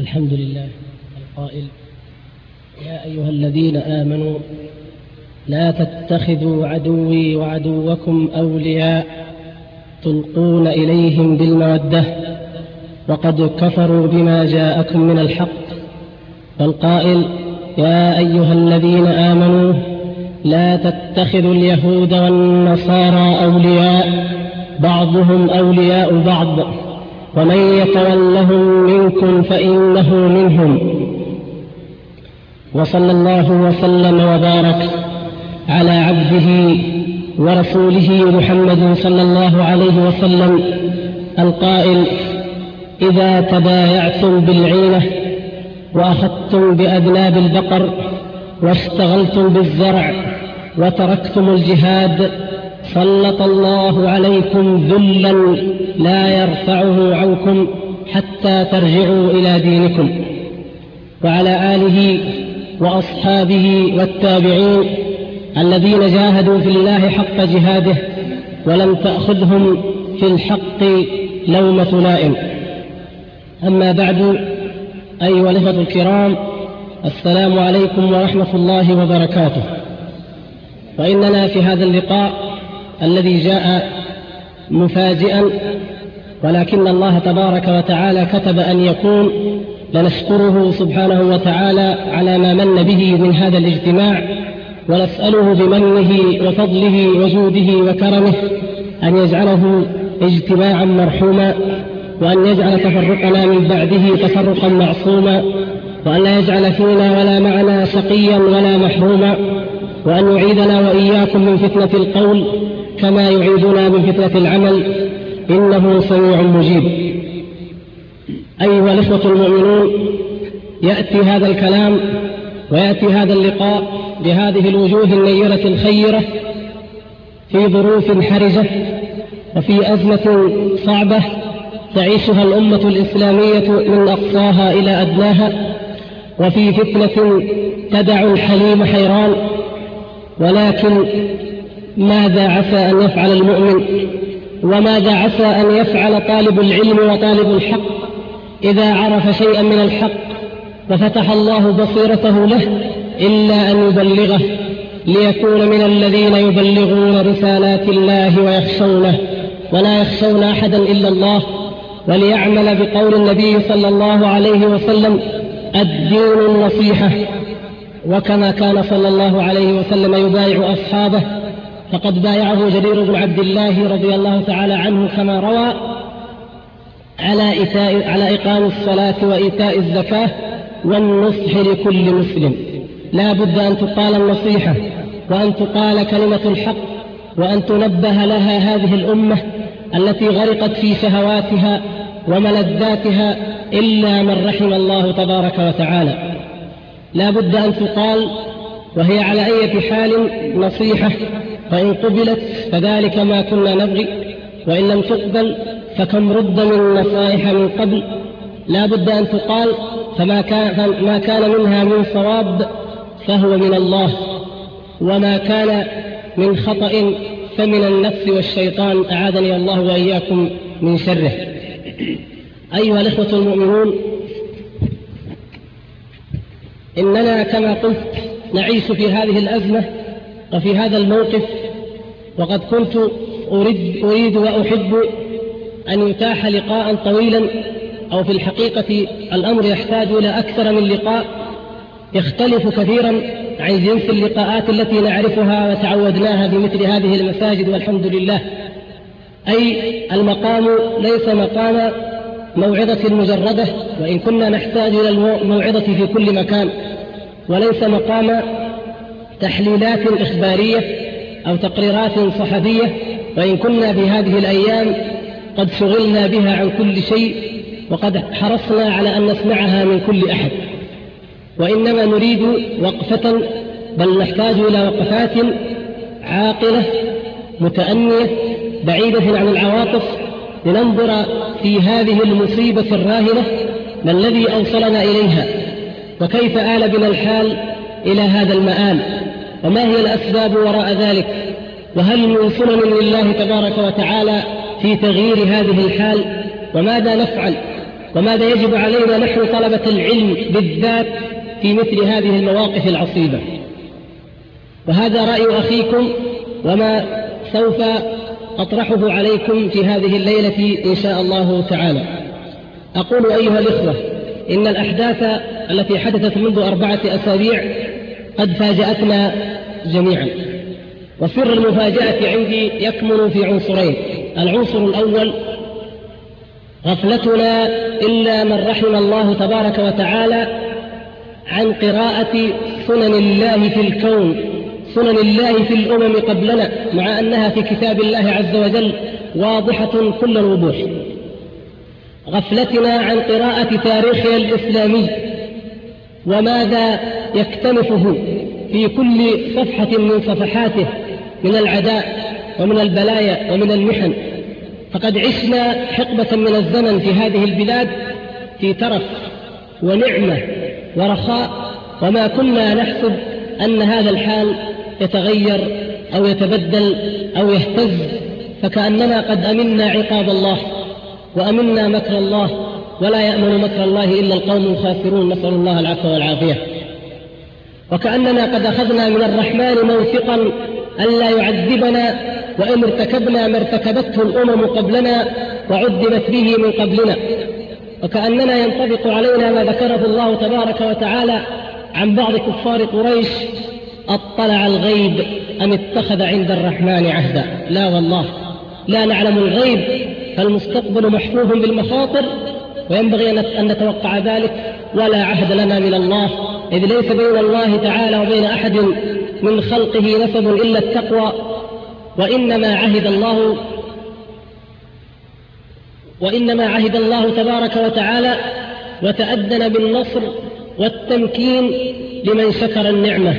الحمد لله القائل يا أيها الذين آمنوا لا تتخذوا عدوي وعدوكم أولياء تلقون إليهم بالمودة وقد كفروا بما جاءكم من الحق. والقائل يا أيها الذين آمنوا لا تتخذوا اليهود والنصارى أولياء بعضهم أولياء بعض. ومن يتولهم منكم فإنه منهم. وصلى الله وسلم وبارك على عبده ورسوله محمد صلى الله عليه وسلم القائل إذا تبايعتم بالعينة وأخذتم بأذناب البقر واشتغلتم بالزرع وتركتم الجهاد سلط الله عليكم ذلا لا يرفعه عنكم حتى ترجعوا إلى دينكم. وعلى آله وأصحابه والتابعين الذين جاهدوا في الله حق جهاده ولم تأخذهم في الحق لومة لائم. أما بعد أيها الإخوة الكرام السلام عليكم ورحمة الله وبركاته. وإننا في هذا اللقاء الذي جاء مفاجئا ولكن الله تبارك وتعالى كتب أن يكون لنشكره سبحانه وتعالى على ما من به من هذا الاجتماع ونسأله بمنه وفضله وجوده وكرمه أن يجعله اجتماعا مرحوما وأن يجعل تفرقنا من بعده تفرقا معصوما وأن لا يجعل فينا ولا معنا شقيا ولا محروما وأن يعيذنا وإياكم من فتنة القول كما يعيدنا من فتنة العمل إنه سميع مجيب. أيها الإخوة المؤمنون يأتي هذا الكلام ويأتي هذا اللقاء بهذه الوجوه النيرة الخيرة في ظروف حرجة وفي أزمة صعبة تعيشها الأمة الإسلامية من أقصاها إلى أدناها وفي فتنة تدع الحليم حيران ولكن ماذا عسى أن يفعل المؤمن؟ وماذا عسى أن يفعل طالب العلم وطالب الحق؟ إذا عرف شيئا من الحق وفتح الله بصيرته له إلا أن يبلغه ليكون من الذين يبلغون رسالات الله ويخشونه ولا يخشون أحدا إلا الله وليعمل بقول النبي صلى الله عليه وسلم الدين النصيحة. وكما كان صلى الله عليه وسلم يبايع أصحابه فقد بايعه جرير بن عبد الله رضي الله تعالى عنه كما روى على, إيتاء على إقام الصلاة وإيتاء الزكاة والنصح لكل مسلم. لا بد أن تقال النصيحة وأن تقال كلمة الحق وأن تنبه لها هذه الأمة التي غرقت في شهواتها وملذاتها إلا من رحم الله تبارك وتعالى. لا بد أن تقال وهي على أي حال نصيحة فإن قبلت فذلك ما كنا نبغي وإن لم تقبل فكم رد من نصائح من قبل. لا بد أن تقال فما كان, فما كان منها من صواب فهو من الله وما كان من خطأ فمن النفس والشيطان. أعاذني الله وإياكم من شره. أيها الإخوة المؤمنون إننا كما قلت نعيش في هذه الأزمة وفي هذا الموقف وقد كنت أريد, أريد وأحب أن يتاح لقاء طويلا أو في الحقيقة الأمر يحتاج إلى أكثر من لقاء يختلف كثيرا عن جنس اللقاءات التي نعرفها وتعودناها في مثل هذه المساجد والحمد لله. أي المقام ليس مقام موعظة مجردة وإن كنا نحتاج إلى الموعظة في كل مكان وليس مقام تحليلات إخبارية أو تقريرات صحفية وإن كنا في هذه الأيام قد شغلنا بها عن كل شيء وقد حرصنا على أن نسمعها من كل أحد. وإنما نريد وقفة بل نحتاج إلى وقفات عاقلة متأنية بعيدة عن العواطف لننظر في هذه المصيبة الراهنة ما الذي أوصلنا إليها وكيف آل بنا الحال إلى هذا المآل. وما هي الأسباب وراء ذلك؟ وهل من سنن لله تبارك وتعالى في تغيير هذه الحال؟ وماذا نفعل؟ وماذا يجب علينا نحن طلبة العلم بالذات في مثل هذه المواقف العصيبة؟ وهذا رأي أخيكم وما سوف أطرحه عليكم في هذه الليلة إن شاء الله تعالى. أقول أيها الإخوة إن الأحداث التي حدثت منذ أربعة أسابيع قد فاجأتنا جميعا. وسر المفاجأة عندي يكمن في عنصرين. العنصر الأول غفلتنا إلا من رحم الله تبارك وتعالى عن قراءة سنن الله في الكون سنن الله في الأمم قبلنا مع أنها في كتاب الله عز وجل واضحة كل الوضوح. غفلتنا عن قراءة تاريخها الإسلامي وماذا يكتنفه في كل صفحة من صفحاته من العداء ومن البلايا ومن المحن. فقد عشنا حقبة من الزمن في هذه البلاد في ترف ونعمة ورخاء وما كنا نحسب أن هذا الحال يتغير أو يتبدل أو يهتز. فكأننا قد أمنا عقاب الله وأمنا مكر الله ولا يأمن مكر الله إلا القوم الخاسرون نسأل الله العفو والعافية. وكأننا قد أخذنا من الرحمن موثقا ألا يعذبنا وإن ارتكبنا ما ارتكبته الأمم قبلنا وعذبت به من قبلنا. وكأننا ينطبق علينا ما ذكره الله تبارك وتعالى عن بعض كفار قريش أطلع الغيب أم اتخذ عند الرحمن عهدا؟ لا والله لا نعلم الغيب فالمستقبل محفوف بالمخاطر وينبغي أن نتوقع ذلك ولا عهد لنا من الله إذ ليس بين الله تعالى وبين أحد من خلقه نسب إلا التقوى وإنما عهد الله وإنما عهد الله تبارك وتعالى وتأذن بالنصر والتمكين لمن شكر النعمة.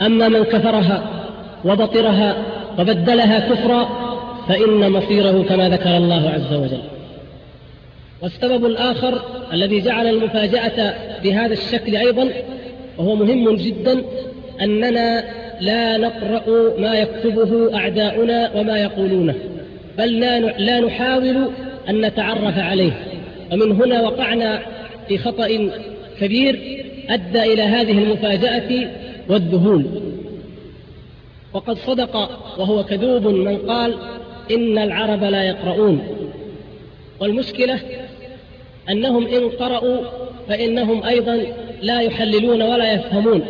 أما من كفرها وبطرها وبدلها كفرا فإن مصيره كما ذكر الله عز وجل. والسبب الآخر الذي جعل المفاجأة بهذا الشكل أيضا وهو مهم جدا أننا لا نقرأ ما يكتبه أعداؤنا وما يقولونه بل لا نحاول أن نتعرف عليه. ومن هنا وقعنا في خطأ كبير أدى إلى هذه المفاجأة والذهول. وقد صدق وهو كذوب من قال إن العرب لا يقرؤون. والمشكلة أنهم إن قرأوا فإنهم أيضا لا يحللون ولا يفهمون.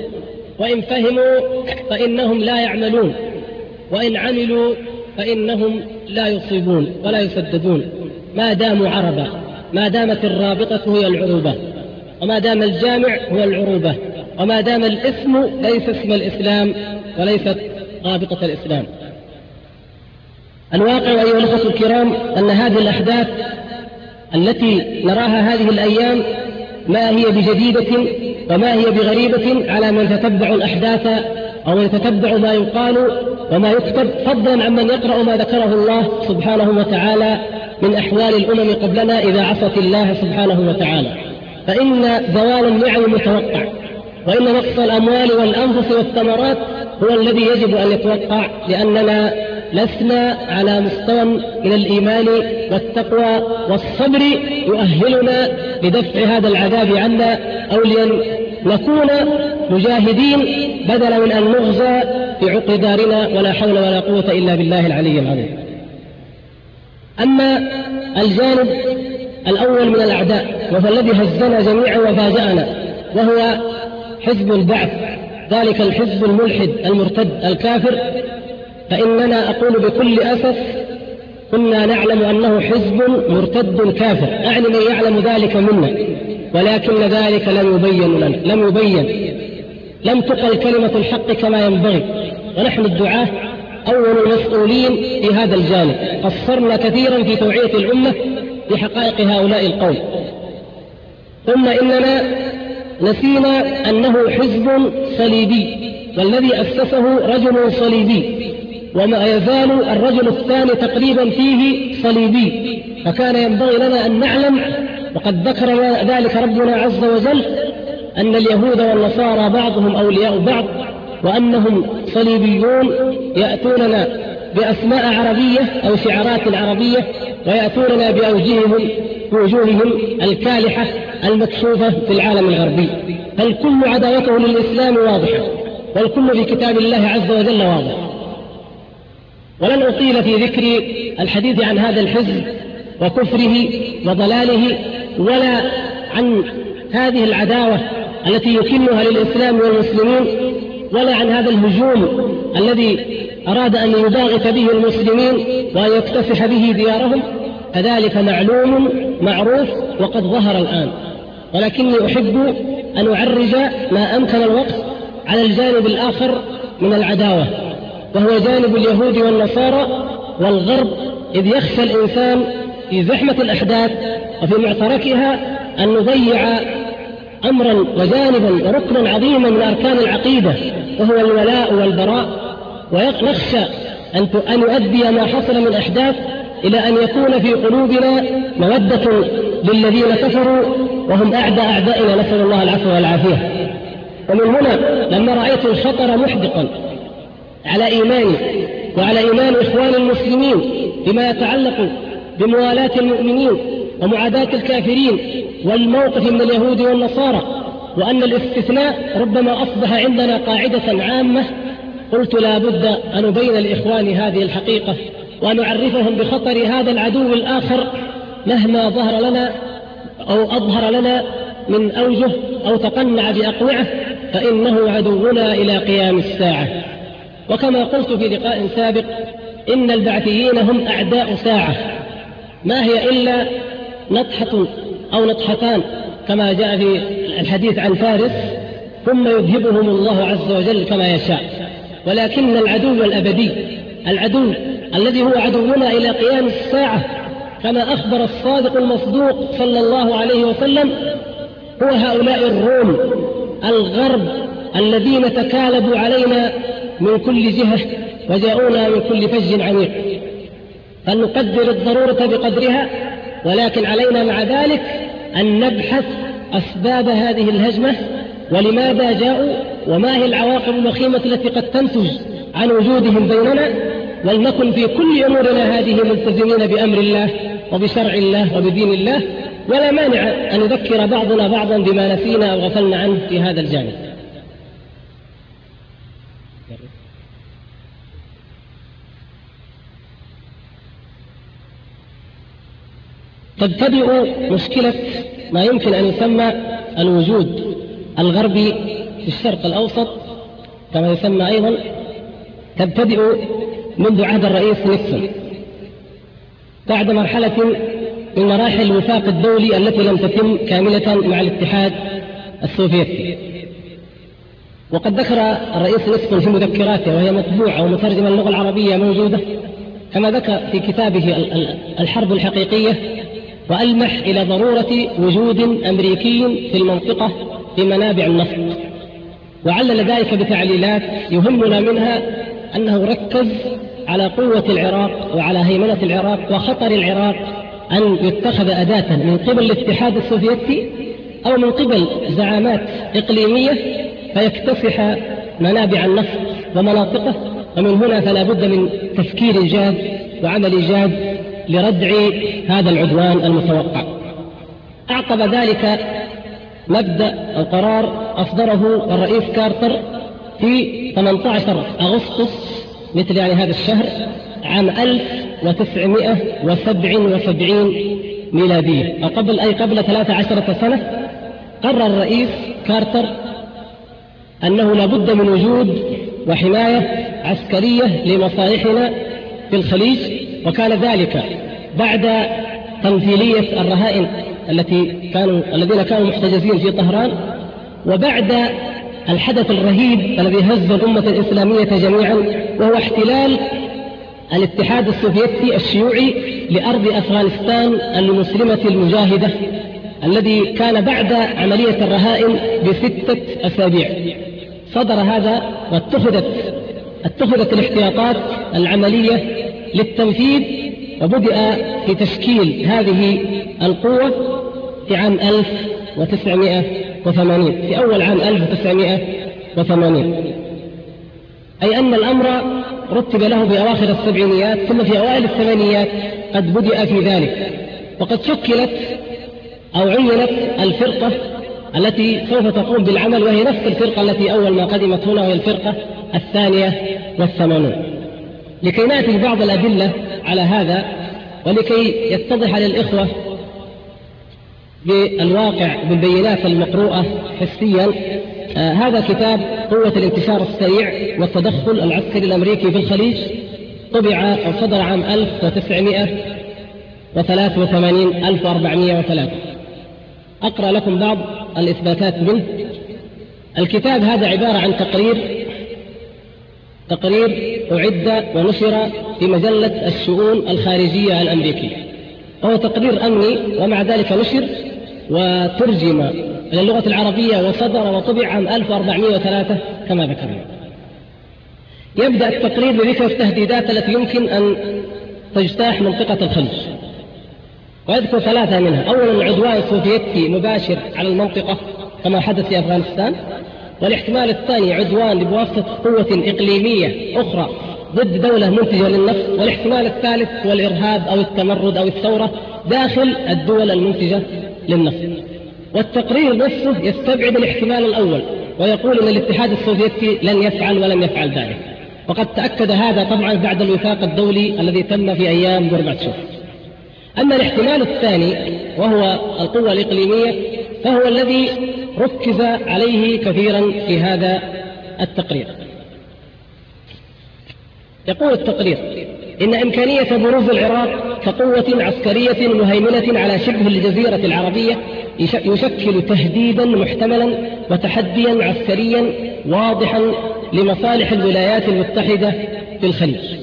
وإن فهموا فإنهم لا يعملون. وإن عملوا فإنهم لا يصيبون ولا يسددون. ما داموا عربا ما دامت الرابطة هي العروبة. وما دام الجامع هو العروبة. وما دام الاسم ليس اسم الإسلام وليست رابطة الإسلام. الواقع أيها الأخوة الكرام أن هذه الأحداث التي نراها هذه الأيام ما هي بجديدة وما هي بغريبة على من تتبع الأحداث أو يتتبع ما يقال وما يكتب فضلا عمن يقرأ ما ذكره الله سبحانه وتعالى من أحوال الأمم قبلنا إذا عصت الله سبحانه وتعالى. فإن زوال النعم متوقع وإن نقص الأموال والأنفس والثمرات هو الذي يجب أن يتوقع لأننا لسنا على مستوى من الإيمان والتقوى والصبر يؤهلنا لدفع هذا العذاب عنا أو لنكون مجاهدين بدلا من أن نغزى في عقر دارنا ولا حول ولا قوة إلا بالله العلي العظيم. أما الجانب الأول من الأعداء وهو الذي هزنا جميعا وفاجأنا وهو حزب البعث ذلك الحزب الملحد المرتد الكافر فإننا أقول بكل أسف كنا نعلم أنه حزب مرتد كافر. أعني من يعلم ذلك منا ولكن ذلك لم يبين لنا لم يبين. لم تقل كلمة الحق كما ينبغي. ونحن الدعاة أول المسؤولين في هذا الجانب. قصرنا كثيرا في توعية الأمة بحقائق هؤلاء القوم. ثم إننا نسينا أنه حزب صليبي والذي أسسه رجل صليبي. وما يزال الرجل الثاني تقريبا فيه صليبي. فكان ينبغي لنا أن نعلم وقد ذكر ذلك ربنا عز وجل أن اليهود والنصارى بعضهم أولياء بعض وأنهم صليبيون يأتوننا بأسماء عربية أو شعارات عربية ويأتوننا بأوجههم بوجوههم الكالحة المكشوفة في العالم الغربي. بل كل عداوته للإسلام واضحة والكل في كتاب الله عز وجل واضح. ولن أطيل في ذكر الحديث عن هذا الحزب وكفره وضلاله ولا عن هذه العداوة التي يكنها للإسلام والمسلمين ولا عن هذا الهجوم الذي أراد أن يباغت به المسلمين وأن يكتسح به ديارهم. فذلك معلوم معروف وقد ظهر الآن. ولكني أحب أن أعرج ما أمكن الوقت على الجانب الآخر من العداوة. وهو جانب اليهود والنصارى والغرب إذ يخشى الإنسان في زحمة الأحداث وفي معتركها أن نضيع أمرا وجانبا وركنا عظيما من أركان العقيدة وهو الولاء والبراء. ونخشى أن أن يؤدي ما حصل من أحداث إلى أن يكون في قلوبنا مودة للذين كفروا وهم أعدى أعدائنا. نسأل الله العفو والعافية. ومن هنا لما رأيت الخطر محدقا على إيماني وعلى إيمان إخوان المسلمين بما يتعلق بموالاة المؤمنين ومعاداة الكافرين والموقف من اليهود والنصارى وأن الاستثناء ربما أصبح عندنا قاعدة عامة. قلت لا بد أن أبين لإخواني هذه الحقيقة وأن أعرفهم بخطر هذا العدو الآخر مهما ظهر لنا أو أظهر لنا من أوجه أو تقنع بأقوعه فإنه عدونا إلى قيام الساعة. وكما قلت في لقاء سابق إن البعثيين هم أعداء ساعة. ما هي إلا نطحة أو نطحتان كما جاء في الحديث عن فارس ثم يذهبهم الله عز وجل كما يشاء. ولكن العدو الأبدي العدو الذي هو عدونا إلى قيام الساعة كما أخبر الصادق المصدوق صلى الله عليه وسلم هو هؤلاء الروم الغرب الذين تكالبوا علينا من كل جهة وجاءونا من كل فج عميق فلنقدر الضرورة بقدرها ولكن علينا مع ذلك أن نبحث أسباب هذه الهجمة ولماذا جاءوا وما هي العواقب الوخيمة التي قد تنتج عن وجودهم بيننا ولنكن في كل أمورنا هذه ملتزمين بأمر الله وبشرع الله وبدين الله. ولا مانع أن يذكر بعضنا بعضا بما نسينا أو غفلنا عنه في هذا الجانب. تبتدئ مشكلة ما يمكن أن يسمى الوجود الغربي في الشرق الأوسط كما يسمى أيضا تبتدئ منذ عهد الرئيس نيكسون بعد مرحلة من مراحل الوفاق الدولي التي لم تتم كاملة مع الاتحاد السوفيتي. وقد ذكر الرئيس نيكسون في مذكراته وهي مطبوعة ومترجمة اللغة العربية موجودة كما ذكر في كتابه الحرب الحقيقية وألمح إلى ضرورة وجود أمريكي في المنطقة في منابع النفط. وعلل ذلك بتعليلات يهمنا منها أنه ركز على قوة العراق وعلى هيمنة العراق وخطر العراق أن يتخذ أداة من قبل الاتحاد السوفيتي أو من قبل زعامات إقليمية فيكتسح منابع النفط ومناطقه. ومن هنا فلا بد من تفكير جاد وعمل جاد لردع هذا العدوان المتوقع. أعقب ذلك مبدأ أو قرار أصدره الرئيس كارتر في 18 أغسطس مثل يعني هذا الشهر عام 1977 ميلادية. أو قبل أي قبل 13 سنة قرر الرئيس كارتر أنه لابد من وجود وحماية عسكرية لمصالحنا في الخليج وكان ذلك بعد تمثيلية الرهائن التي كانوا الذين كانوا محتجزين في طهران وبعد الحدث الرهيب الذي هز الأمة الإسلامية جميعا وهو احتلال الاتحاد السوفيتي الشيوعي لأرض أفغانستان المسلمة المجاهدة الذي كان بعد عملية الرهائن بستة أسابيع. صدر هذا واتخذت اتخذت الاحتياطات العملية للتنفيذ وبدأ في تشكيل هذه القوة في عام 1980 في أول عام 1980 أي أن الأمر رتب له في أواخر السبعينيات ثم في أوائل الثمانينيات قد بدأ في ذلك. وقد شكلت أو عينت الفرقة التي سوف تقوم بالعمل وهي نفس الفرقة التي أول ما قدمت هنا وهي الفرقة الثانية والثمانون. لكي نأتي ببعض الأدلة على هذا ولكي يتضح للإخوة بالواقع بالبينات المقروءة حسيا. آه هذا كتاب قوة الانتشار السريع والتدخل العسكري الأمريكي في الخليج. طبع أو صدر عام 1983 1403 أقرأ لكم بعض الإثباتات منه. الكتاب هذا عبارة عن تقرير تقرير أعد ونشر في مجلة الشؤون الخارجية الأمريكية. وهو تقرير أمني ومع ذلك نشر وترجم إلى اللغة العربية وصدر وطبع عام 1403 كما ذكرنا. يبدأ التقرير بذكر التهديدات التي يمكن أن تجتاح منطقة الخليج. ويذكر ثلاثة منها. أولا العدوان السوفيتي مباشر على المنطقة كما حدث في أفغانستان. والاحتمال الثاني عدوان بواسطة قوة إقليمية أخرى ضد دولة منتجة للنفط والاحتمال الثالث هو الإرهاب أو التمرد أو الثورة داخل الدول المنتجة للنفط. والتقرير نفسه يستبعد الاحتمال الأول ويقول أن الاتحاد السوفيتي لن يفعل ولم يفعل ذلك. وقد تأكد هذا طبعا بعد الوفاق الدولي الذي تم في أيام غورباتشوف أما الاحتمال الثاني وهو القوة الإقليمية فهو الذي ركز عليه كثيرا في هذا التقرير. يقول التقرير إن إمكانية بروز العراق كقوة عسكرية مهيمنة على شبه الجزيرة العربية يشكل تهديدا محتملا وتحديا عسكريا واضحا لمصالح الولايات المتحدة في الخليج.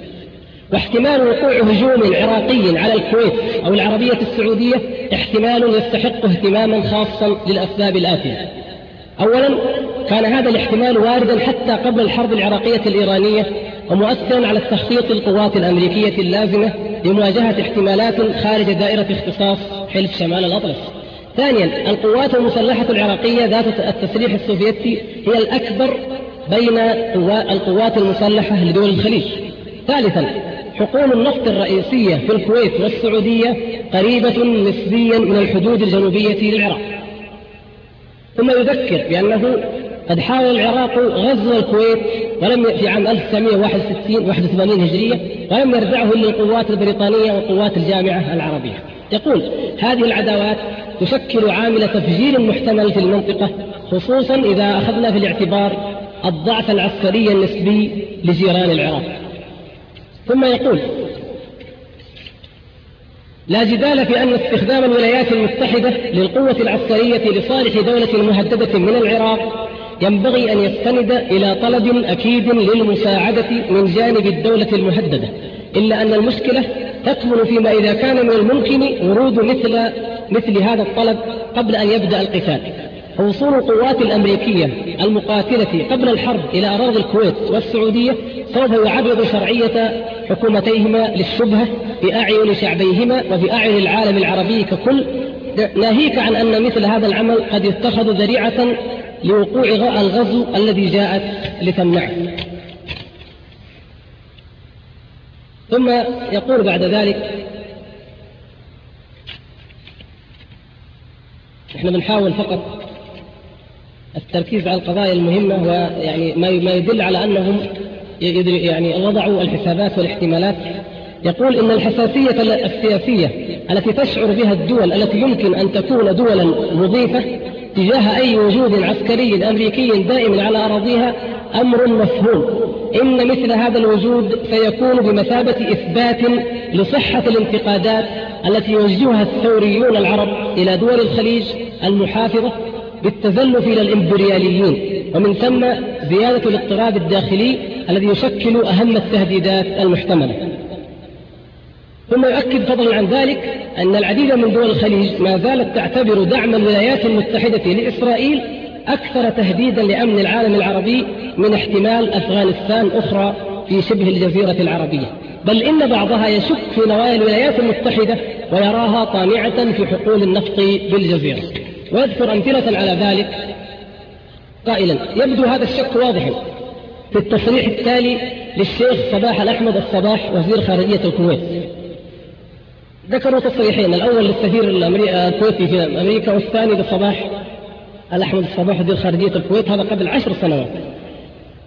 واحتمال وقوع هجوم عراقي على الكويت أو العربية السعودية احتمال يستحق اهتماما خاصا للأسباب الآتية. أولا كان هذا الاحتمال واردا حتى قبل الحرب العراقية الإيرانية ومؤثرا على التخطيط القوات الأمريكية اللازمة لمواجهة احتمالات خارج دائرة اختصاص حلف شمال الأطلس. ثانيا القوات المسلحة العراقية ذات التسليح السوفيتي هي الأكبر بين القوات المسلحة لدول الخليج. ثالثا حقول النفط الرئيسية في الكويت والسعودية قريبة نسبيا من الحدود الجنوبية للعراق. ثم يذكر بأنه قد حاول العراق غزو الكويت ولم في عام 1961 81 هجرية ولم يرجعه إلا القوات البريطانية وقوات الجامعة العربية. يقول هذه العداوات تشكل عامل تفجير محتمل في المنطقة خصوصا إذا أخذنا في الاعتبار الضعف العسكري النسبي لجيران العراق. ثم يقول لا جدال في أن استخدام الولايات المتحدة للقوة العسكرية لصالح دولة مهددة من العراق ينبغي أن يستند إلى طلب أكيد للمساعدة من جانب الدولة المهددة إلا أن المشكلة تكمن فيما إذا كان من الممكن ورود مثل مثل هذا الطلب قبل أن يبدأ القتال. وصول القوات الأمريكية المقاتلة قبل الحرب إلى أراضي الكويت والسعودية سوف يعرض شرعية حكومتيهما للشبهة في أعين شعبيهما وفي أعين العالم العربي ككل. ناهيك عن أن مثل هذا العمل قد يتخذ ذريعة لوقوع الغزو الذي جاءت لتمنعه. ثم يقول بعد ذلك إحنا بنحاول فقط التركيز على القضايا المهمة ويعني ما يدل على أنهم يعني وضعوا الحسابات والاحتمالات. يقول إن الحساسية السياسية التي تشعر بها الدول التي يمكن أن تكون دولا مضيفة تجاه أي وجود عسكري أمريكي دائم على أراضيها أمر مفهوم. إن مثل هذا الوجود سيكون بمثابة إثبات لصحة الانتقادات التي يوجهها الثوريون العرب إلى دول الخليج المحافظة بالتزلف إلى الإمبرياليين ومن ثم زيادة الاضطراب الداخلي الذي يشكل أهم التهديدات المحتملة. ثم يؤكد فضلا عن ذلك أن العديد من دول الخليج ما زالت تعتبر دعم الولايات المتحدة لإسرائيل أكثر تهديدا لأمن العالم العربي من احتمال أفغانستان أخرى في شبه الجزيرة العربية. بل إن بعضها يشك في نوايا الولايات المتحدة ويراها طامعة في حقول النفط بالجزيرة. ويذكر أمثلة على ذلك. قائلا يبدو هذا الشك واضحا. في التصريح التالي للشيخ صباح الأحمد الصباح وزير خارجية الكويت. ذكروا تصريحين الأول للسفير الكويتي في أمريكا والثاني لصباح الأحمد الصباح وزير خارجية الكويت هذا قبل عشر سنوات.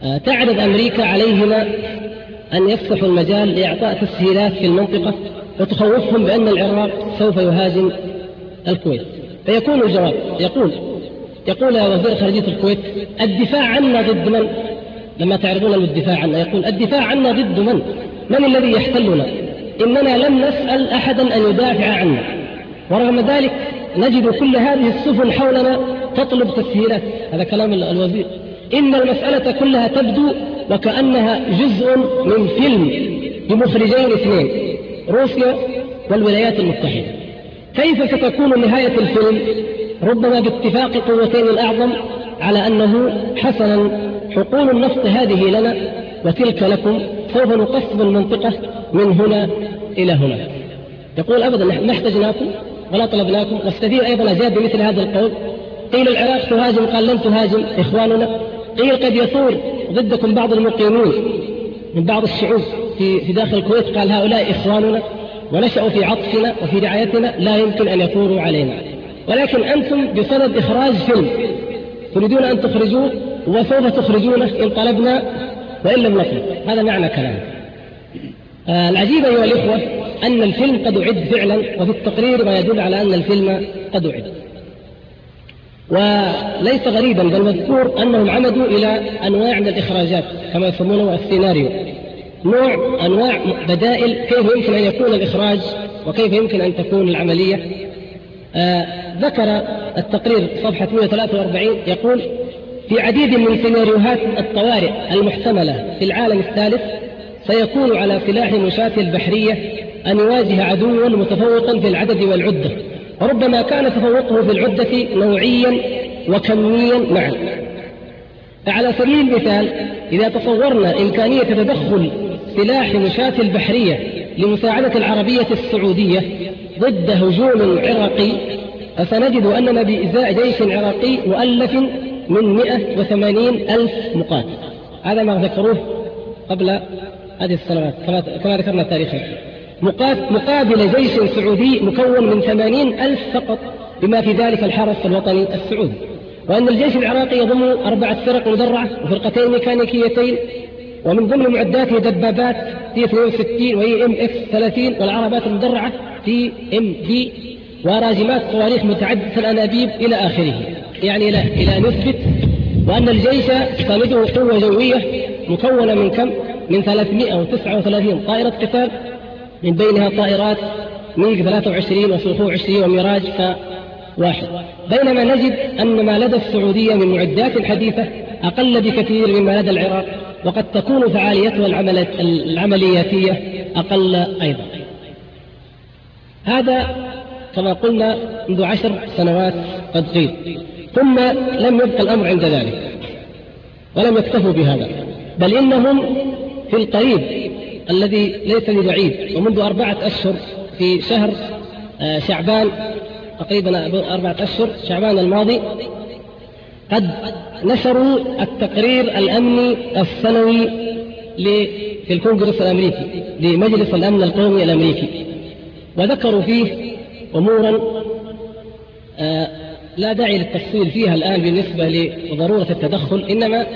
آه، تعرض أمريكا عليهما أن يفتحوا المجال لإعطاء تسهيلات في المنطقة وتخوفهم بأن العراق سوف يهاجم الكويت. فيكون الجواب يقول يقول يا وزير خارجية الكويت الدفاع عنا ضد من؟ لما تعرضون الدفاع عنا يقول الدفاع عنا ضد من؟ من الذي يحتلنا؟ إننا لم نسأل أحدا أن يدافع عنا ورغم ذلك نجد كل هذه السفن حولنا تطلب تسهيلات هذا كلام الوزير إن المسألة كلها تبدو وكأنها جزء من فيلم بمخرجين اثنين روسيا والولايات المتحدة كيف ستكون نهاية الفيلم؟ ربما باتفاق قوتين الأعظم على أنه حسنا حقول النفط هذه لنا وتلك لكم سوف نقسم المنطقة من هنا إلى هنا. يقول أبدا ما احتجناكم ولا طلبناكم. والسفير أيضا أجاب بمثل هذا القول. قيل العراق تهاجم قال لن تهاجم إخواننا. قيل قد يثور ضدكم بعض المقيمين من بعض الشعوب في, في داخل الكويت قال هؤلاء إخواننا. ونشأوا في عطفنا وفي رعايتنا لا يمكن أن يثوروا علينا. ولكن أنتم بصدد إخراج فيلم. تريدون أن تخرجوه؟ وسوف تخرجونه إن طلبنا وإن لم نطلب. هذا معنى كلامه آه العجيب أيها الإخوة أن الفيلم قد أعد فعلا وفي التقرير ما يدل على أن الفيلم قد أعد. وليس غريبا بل مذكور أنهم عمدوا إلى أنواع من الإخراجات كما يسمونه السيناريو. نوع أنواع بدائل كيف يمكن أن يكون الإخراج وكيف يمكن أن تكون العملية. آه ذكر التقرير صفحة 143 يقول في عديد من سيناريوهات الطوارئ المحتملة في العالم الثالث سيكون على سلاح المشاة البحرية أن يواجه عدوا متفوقا في العدد والعدة وربما كان تفوقه في العدة نوعيا وكميا معا. على سبيل المثال إذا تصورنا إمكانية تدخل سلاح مشاة البحرية لمساعدة العربية السعودية ضد هجوم عراقي فسنجد أننا بإزاء جيش عراقي مؤلف من 180 ألف مقاتل. هذا ما ذكروه قبل هذه السنوات كما ذكرنا تاريخا مقابل جيش سعودي مكون من ثمانين ألف فقط بما في ذلك الحرس الوطني السعودي. وأن الجيش العراقي يضم أربعة فرق مدرعة وفرقتين ميكانيكيتين ومن ضمن معداته دبابات تي 62 وإيه إم إكس 30 والعربات المدرعة تي إم دي وراجمات صواريخ متعددة الأنابيب إلى آخره. يعني إلى إلى نثبت وأن الجيش سانده قوة جوية مكونة من كم؟ من 339 طائرة قتال من بينها طائرات ميج 23 وسوخو 20 وميراج فواحد. بينما نجد أن ما لدى السعودية من معدات حديثة أقل بكثير مما لدى العراق. وقد تكون فعاليتها العملياتية أقل أيضا. هذا كما قلنا منذ عشر سنوات قد قيل ثم لم يبقى الأمر عند ذلك ولم يكتفوا بهذا بل إنهم في القريب الذي ليس ببعيد ومنذ أربعة أشهر في شهر آه، شعبان تقريبا أربعة أشهر شعبان الماضي قد نشروا التقرير الأمني السنوي في الكونغرس الأمريكي لمجلس الأمن القومي الأمريكي. وذكروا فيه أمورا آه، لا داعي للتفصيل فيها الآن بالنسبة لضرورة التدخل إنما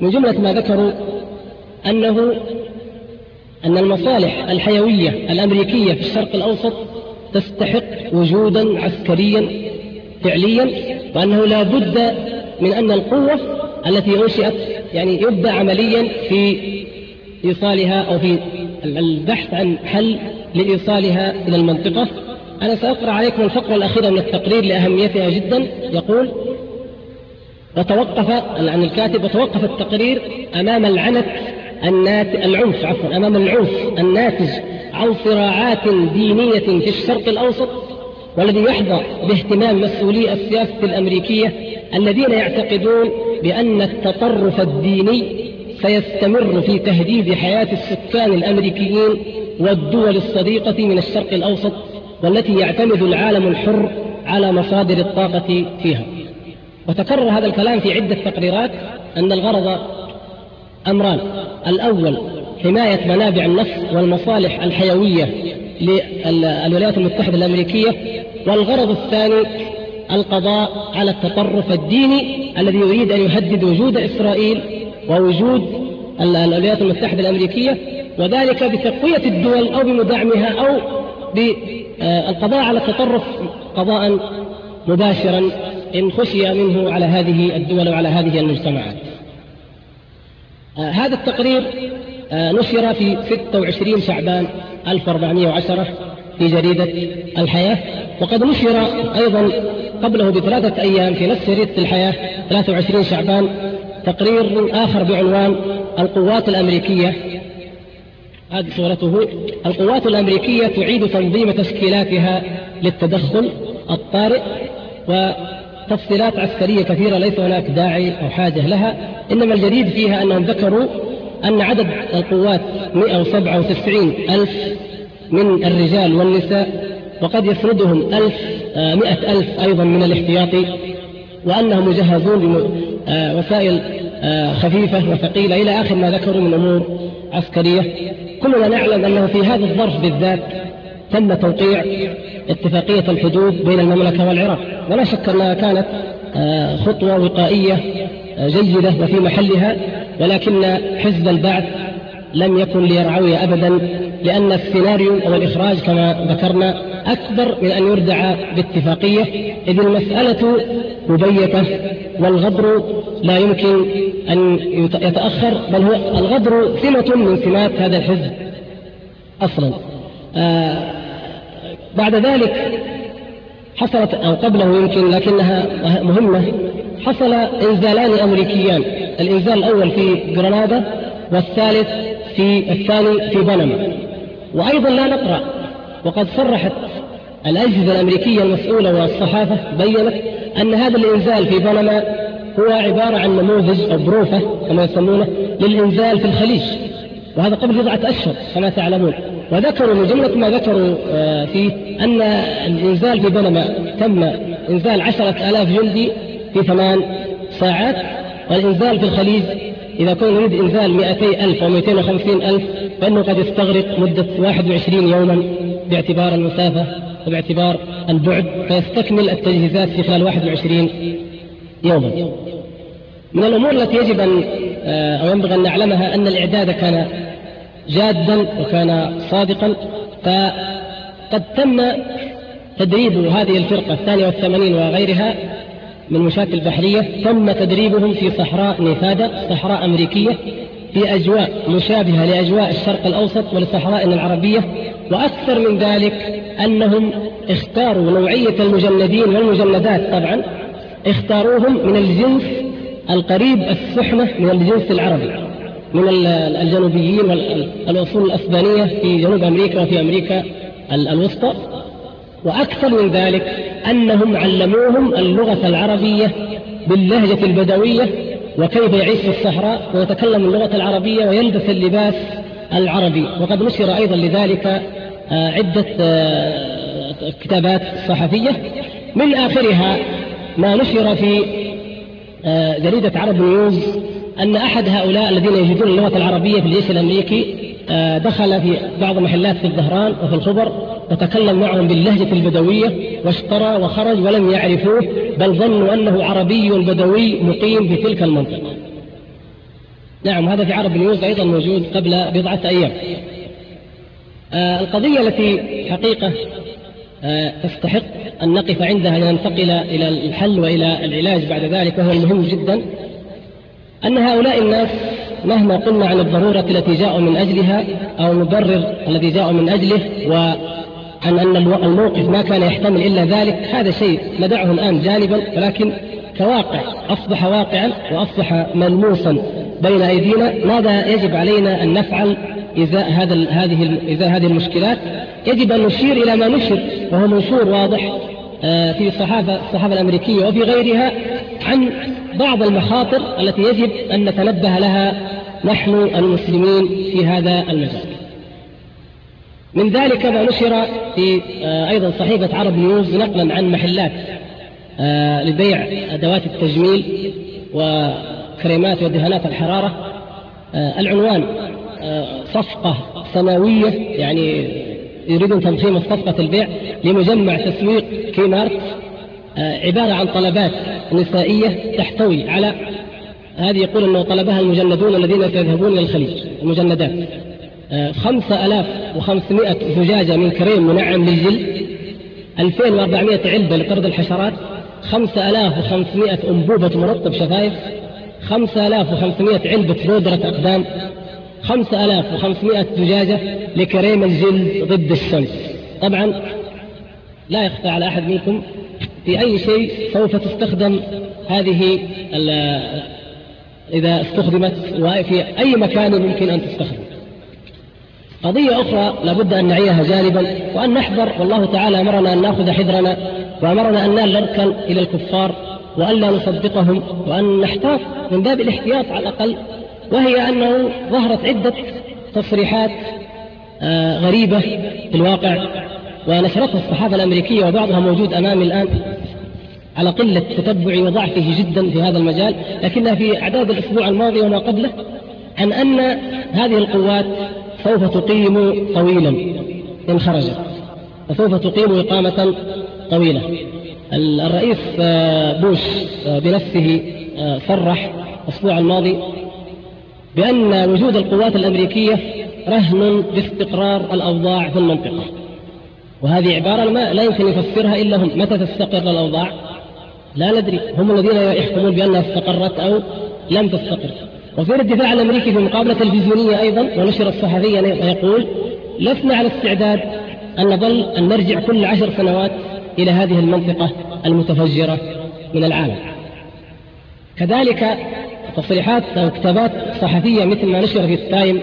من جملة ما ذكروا أنه أن المصالح الحيوية الأمريكية في الشرق الأوسط تستحق وجودا عسكريا فعليا وأنه لا بد من أن القوة التي أنشئت يعني يبدأ عمليا في إيصالها أو في البحث عن حل لإيصالها إلى المنطقة. أنا سأقرأ عليكم الفقرة الأخيرة من التقرير لأهميتها جدا. يقول وتوقف عن الكاتب وتوقف التقرير أمام العنت العنف عفوا أمام العنف الناتج عن صراعات دينية في الشرق الأوسط. والذي يحظى باهتمام مسؤولي السياسة الأمريكية الذين يعتقدون بأن التطرف الديني سيستمر في تهديد حياة السكان الأمريكيين والدول الصديقة من الشرق الأوسط والتي يعتمد العالم الحر على مصادر الطاقة فيها. وتكرر هذا الكلام في عدة تقريرات أن الغرض أمران. الأول حماية منابع النفط والمصالح الحيوية للولايات المتحدة الأمريكية والغرض الثاني القضاء على التطرف الديني الذي يريد أن يهدد وجود إسرائيل ووجود الولايات المتحدة الأمريكية وذلك بتقوية الدول أو بمدعمها أو بالقضاء على التطرف قضاء مباشرا إن خشي منه على هذه الدول وعلى هذه المجتمعات. آه، هذا التقرير آه، نشر في 26 شعبان 1410 في جريدة الحياة. وقد نشر أيضا قبله بثلاثة أيام في نفس جريدة الحياة 23 شعبان تقرير آخر بعنوان القوات الأمريكية. هذه صورته. القوات الأمريكية تعيد تنظيم تشكيلاتها للتدخل الطارئ وتفصيلات عسكرية كثيرة ليس هناك داعي أو حاجة لها. إنما الجديد فيها أنهم ذكروا أن عدد القوات 197 ألف من الرجال والنساء وقد يفردهم ألف آه، مئة ألف أيضا من الاحتياطي وأنهم مجهزون بوسائل آه، خفيفة وثقيلة إلى آخر ما ذكروا من أمور عسكرية. كلنا نعلم أنه في هذا الظرف بالذات تم توقيع اتفاقية الحدود بين المملكة والعراق. ولا شك أنها كانت آه، خطوة وقائية جيدة وفي محلها ولكن حزب البعث لم يكن ليرعوي أبدا لأن السيناريو أو الإخراج كما ذكرنا أكبر من أن يردع باتفاقية إذ المسألة مبيتة والغدر لا يمكن أن يتأخر بل هو الغدر سمة من سمات هذا الحزب. أصلا آه بعد ذلك حصلت أو قبله يمكن لكنها مهمة. حصل إنزالان أمريكيان. الإنزال الأول في جرناطة والثالث في الثاني في بنما. وأيضا لا نقرأ. وقد صرحت الأجهزة الأمريكية المسؤولة والصحافة بينت أن هذا الإنزال في بنما هو عبارة عن نموذج أو بروفة كما يسمونه للإنزال في الخليج. وهذا قبل بضعة أشهر كما تعلمون. وذكروا من جملة ما ذكروا آه، فيه أن الإنزال في بنما تم إنزال عشرة آلاف جندي في ثمان ساعات والإنزال في الخليج إذا كان يريد إنزال 200 ألف أو 250 ألف فإنه قد يستغرق مدة 21 يوما باعتبار المسافة وباعتبار البعد فيستكمل التجهيزات في خلال 21 يوما. من الأمور التي يجب أن آه، أو ينبغي أن نعلمها أن الإعداد كان جادا وكان صادقا فقد تم تدريب هذه الفرقة الثانية والثمانين وغيرها من مشاكل بحرية تم تدريبهم في صحراء نيفادا صحراء أمريكية في أجواء مشابهة لأجواء الشرق الأوسط وللصحراء العربية وأكثر من ذلك أنهم اختاروا نوعية المجندين والمجندات طبعا اختاروهم من الجنس القريب السحنة من الجنس العربي من الجنوبيين والأصول الأسبانية في جنوب أمريكا وفي أمريكا الوسطى. وأكثر من ذلك أنهم علموهم اللغة العربية باللهجة البدوية وكيف يعيش في الصحراء ويتكلم اللغة العربية ويلبس اللباس العربي. وقد نشر أيضا لذلك آه، عدة آه، كتابات صحفية. من آخرها ما نشر في آه، جريدة عرب نيوز أن أحد هؤلاء الذين يجدون اللغة العربية في الجيش الأمريكي دخل في بعض المحلات في الظهران وفي الخبر وتكلم معهم باللهجة البدوية واشترى وخرج ولم يعرفوه بل ظنوا أنه عربي بدوي مقيم في تلك المنطقة. نعم هذا في عرب نيوز أيضا موجود قبل بضعة أيام. آه القضية التي حقيقة آه تستحق أن نقف عندها لننتقل إلى الحل وإلى العلاج بعد ذلك وهو المهم جدا أن هؤلاء الناس مهما قلنا عن الضرورة التي جاءوا من أجلها أو المبرر الذي جاءوا من أجله وعن أن الموقف ما كان يحتمل إلا ذلك هذا شيء ندعه الآن جانبا ولكن كواقع أصبح واقعا وأصبح ملموسا بين أيدينا. ماذا يجب علينا أن نفعل إزاء هذا هذه إزاء هذه المشكلات؟ يجب أن نشير إلى ما نشر وهو منشور واضح آه، في الصحافة الصحافة الأمريكية وفي غيرها عن بعض المخاطر التي يجب أن نتنبه لها نحن المسلمين في هذا المجال. من ذلك ما نشر في آه، أيضا صحيفة عرب نيوز نقلا عن محلات آه، لبيع أدوات التجميل وكريمات ودهانات الحرارة. العنوان صفقة سنوية يعني يريدون تضخيم صفقة البيع لمجمع تسويق كيمارت. آه، عبارة عن طلبات نسائية تحتوي على هذه يقول أنه طلبها المجندون الذين سيذهبون إلى الخليج المجندات. آه، خمسة ألاف وخمسمائة زجاجة من كريم منعم للجلد 2400 علبة لطرد الحشرات 5500 أنبوبة مرطب شفايف 5500 علبة بودرة أقدام 5500 زجاجة لكريم الجلد ضد الشمس. طبعا لا يخفى على أحد منكم في أي شيء سوف تستخدم هذه إذا استخدمت وفي أي مكان يمكن أن تستخدم. قضية أخرى لابد أن نعيها جانبا وأن نحذر والله تعالى أمرنا أن نأخذ حذرنا وأمرنا أن لا نركن إلى الكفار وأن لا نصدقهم وأن نحتاط من باب الاحتياط على الأقل وهي أنه ظهرت عدة تصريحات آه، غريبة في الواقع. ونشرتها الصحافة الأمريكية وبعضها موجود أمامي الآن على قلة تتبعي وضعفه جدا في هذا المجال لكنها في أعداد الأسبوع الماضي وما قبله عن أن هذه القوات سوف تقيم طويلا إن خرجت وسوف تقيم إقامة طويلة. الرئيس آه، بوش آه، بنفسه آه، صرح الأسبوع الماضي بأن وجود القوات الأمريكية رهن باستقرار الأوضاع في المنطقة. وهذه عبارة ما لا يمكن يفسرها إلا هم. متى تستقر الأوضاع؟ لا ندري. هم الذين يحكمون بأنها استقرت أو لم تستقر. وزير الدفاع الأمريكي في مقابلة تلفزيونية أيضا ونشرت صحفيا يقول لسنا على استعداد أن نظل أن نرجع كل عشر سنوات إلى هذه المنطقة المتفجرة من العالم. كذلك تصريحات أو كتابات صحفية مثل ما نشر في التايم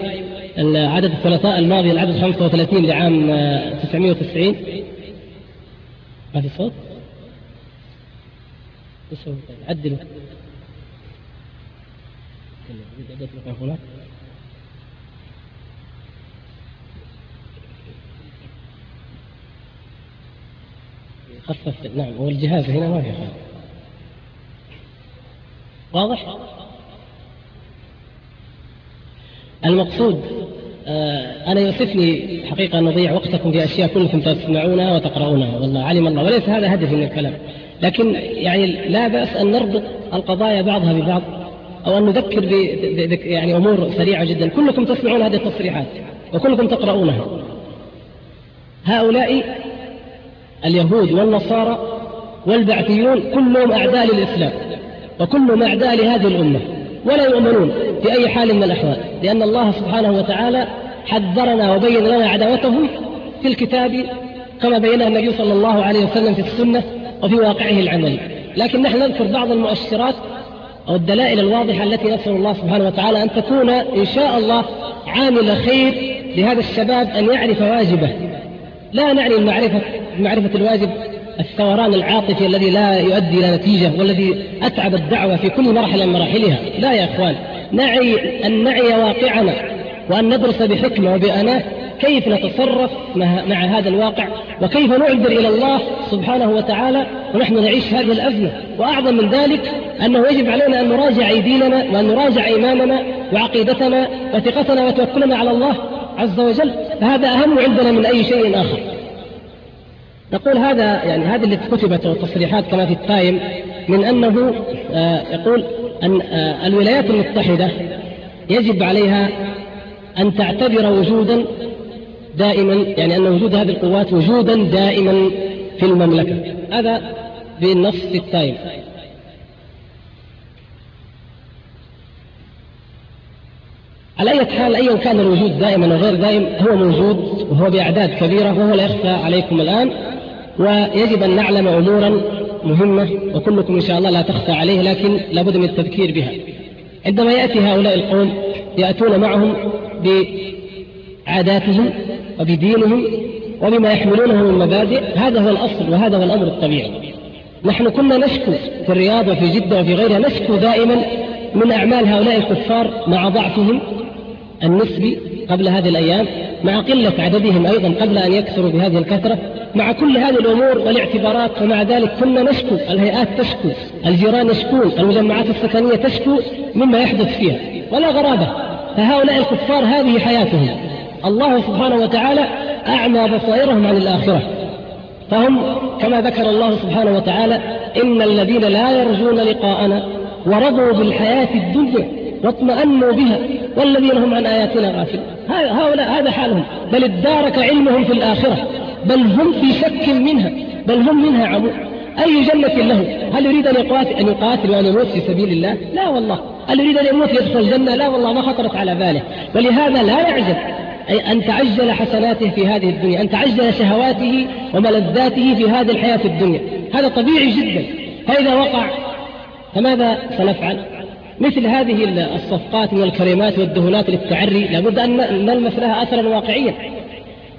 العدد الثلاثاء الماضي العدد 35 لعام 990 ما في صوت؟ عدلوا خفف نعم والجهاز هنا ما في واضح؟ المقصود آه أنا يؤسفني حقيقة أن نضيع وقتكم في أشياء كلكم تسمعونها وتقرؤونها والله علم الله وليس هذا هدفي من الكلام. لكن يعني لا بأس أن نربط القضايا بعضها ببعض أو أن نذكر ب يعني أمور سريعة جدا. كلكم تسمعون هذه التصريحات وكلكم تقرؤونها. هؤلاء اليهود والنصارى والبعثيون كلهم أعداء للإسلام وكلهم أعداء لهذه الأمة. ولا يؤمنون في أي حال من الأحوال. لأن الله سبحانه وتعالى حذرنا وبين لنا عداوتهم في الكتاب كما بينها النبي صلى الله عليه وسلم في السنة وفي واقعه العملي. لكن نحن نذكر بعض المؤشرات أو الدلائل الواضحة التي نسأل الله سبحانه وتعالى أن تكون إن شاء الله عامل خير لهذا الشباب أن يعرف واجبه. لا نعني المعرفة معرفة الواجب الثوران العاطفي الذي لا يؤدي إلى نتيجة والذي أتعب الدعوة في كل مرحلة من مراحلها. لا يا إخوان نعي أن نعي واقعنا وأن ندرس بحكمة وبأناة كيف نتصرف مع هذا الواقع وكيف نعذر إلى الله سبحانه وتعالى ونحن نعيش هذه الأزمة. وأعظم من ذلك أنه يجب علينا أن نراجع ديننا وأن نراجع إيماننا وعقيدتنا وثقتنا وتوكلنا على الله عز وجل. فهذا أهم عندنا من أي شيء آخر. نقول هذا يعني هذه اللي كتبت التصريحات كما في التايم من أنه آه يقول أن آه الولايات المتحدة يجب عليها أن تعتبر وجودا دائما يعني أن وجود هذه القوات وجودا دائما في المملكة. هذا بالنص في التايم. على أي حال أيا كان الوجود دائما وغير دائم هو موجود وهو بأعداد كبيرة وهو لا يخفى عليكم الآن. ويجب أن نعلم أمورا مهمة وكلكم إن شاء الله لا تخفى عليه لكن لابد من التذكير بها. عندما يأتي هؤلاء القوم يأتون معهم بعاداتهم وبدينهم وبما يحملونه من مبادئ هذا هو الأصل وهذا هو الأمر الطبيعي. نحن كنا نشكو في الرياض وفي جدة وفي غيرها نشكو دائما من أعمال هؤلاء الكفار مع ضعفهم النسبي قبل هذه الأيام مع قلة عددهم أيضا قبل أن يكثروا بهذه الكثرة مع كل هذه الأمور والاعتبارات ومع ذلك كنا نشكو الهيئات تشكو الجيران يشكون المجمعات السكنية تشكو مما يحدث فيها ولا غرابة فهؤلاء الكفار هذه حياتهم. الله سبحانه وتعالى أعمى بصائرهم عن الآخرة. فهم كما ذكر الله سبحانه وتعالى إن الذين لا يرجون لقاءنا ورضوا بالحياة الدنيا واطمأنوا بها والذين هم عن آياتنا غافلون. هؤلاء هذا حالهم. بل ادارك علمهم في الآخرة. بل هم في شك منها. بل هم منها عمود. أي جنة له؟ هل يريد أن يقاتل, أن يقاتل وأن يموت في سبيل الله؟ لا والله. هل يريد أن يموت يدخل الجنة؟ لا والله ما خطرت على باله. ولهذا لا يعجب أي أن تعجل حسناته في هذه الدنيا. أن تعجل شهواته وملذاته في هذه الحياة الدنيا. هذا طبيعي جدا. فإذا وقع فماذا سنفعل؟ مثل هذه الصفقات من والدهونات للتعري لابد أن نلمس لها أثرا واقعيا.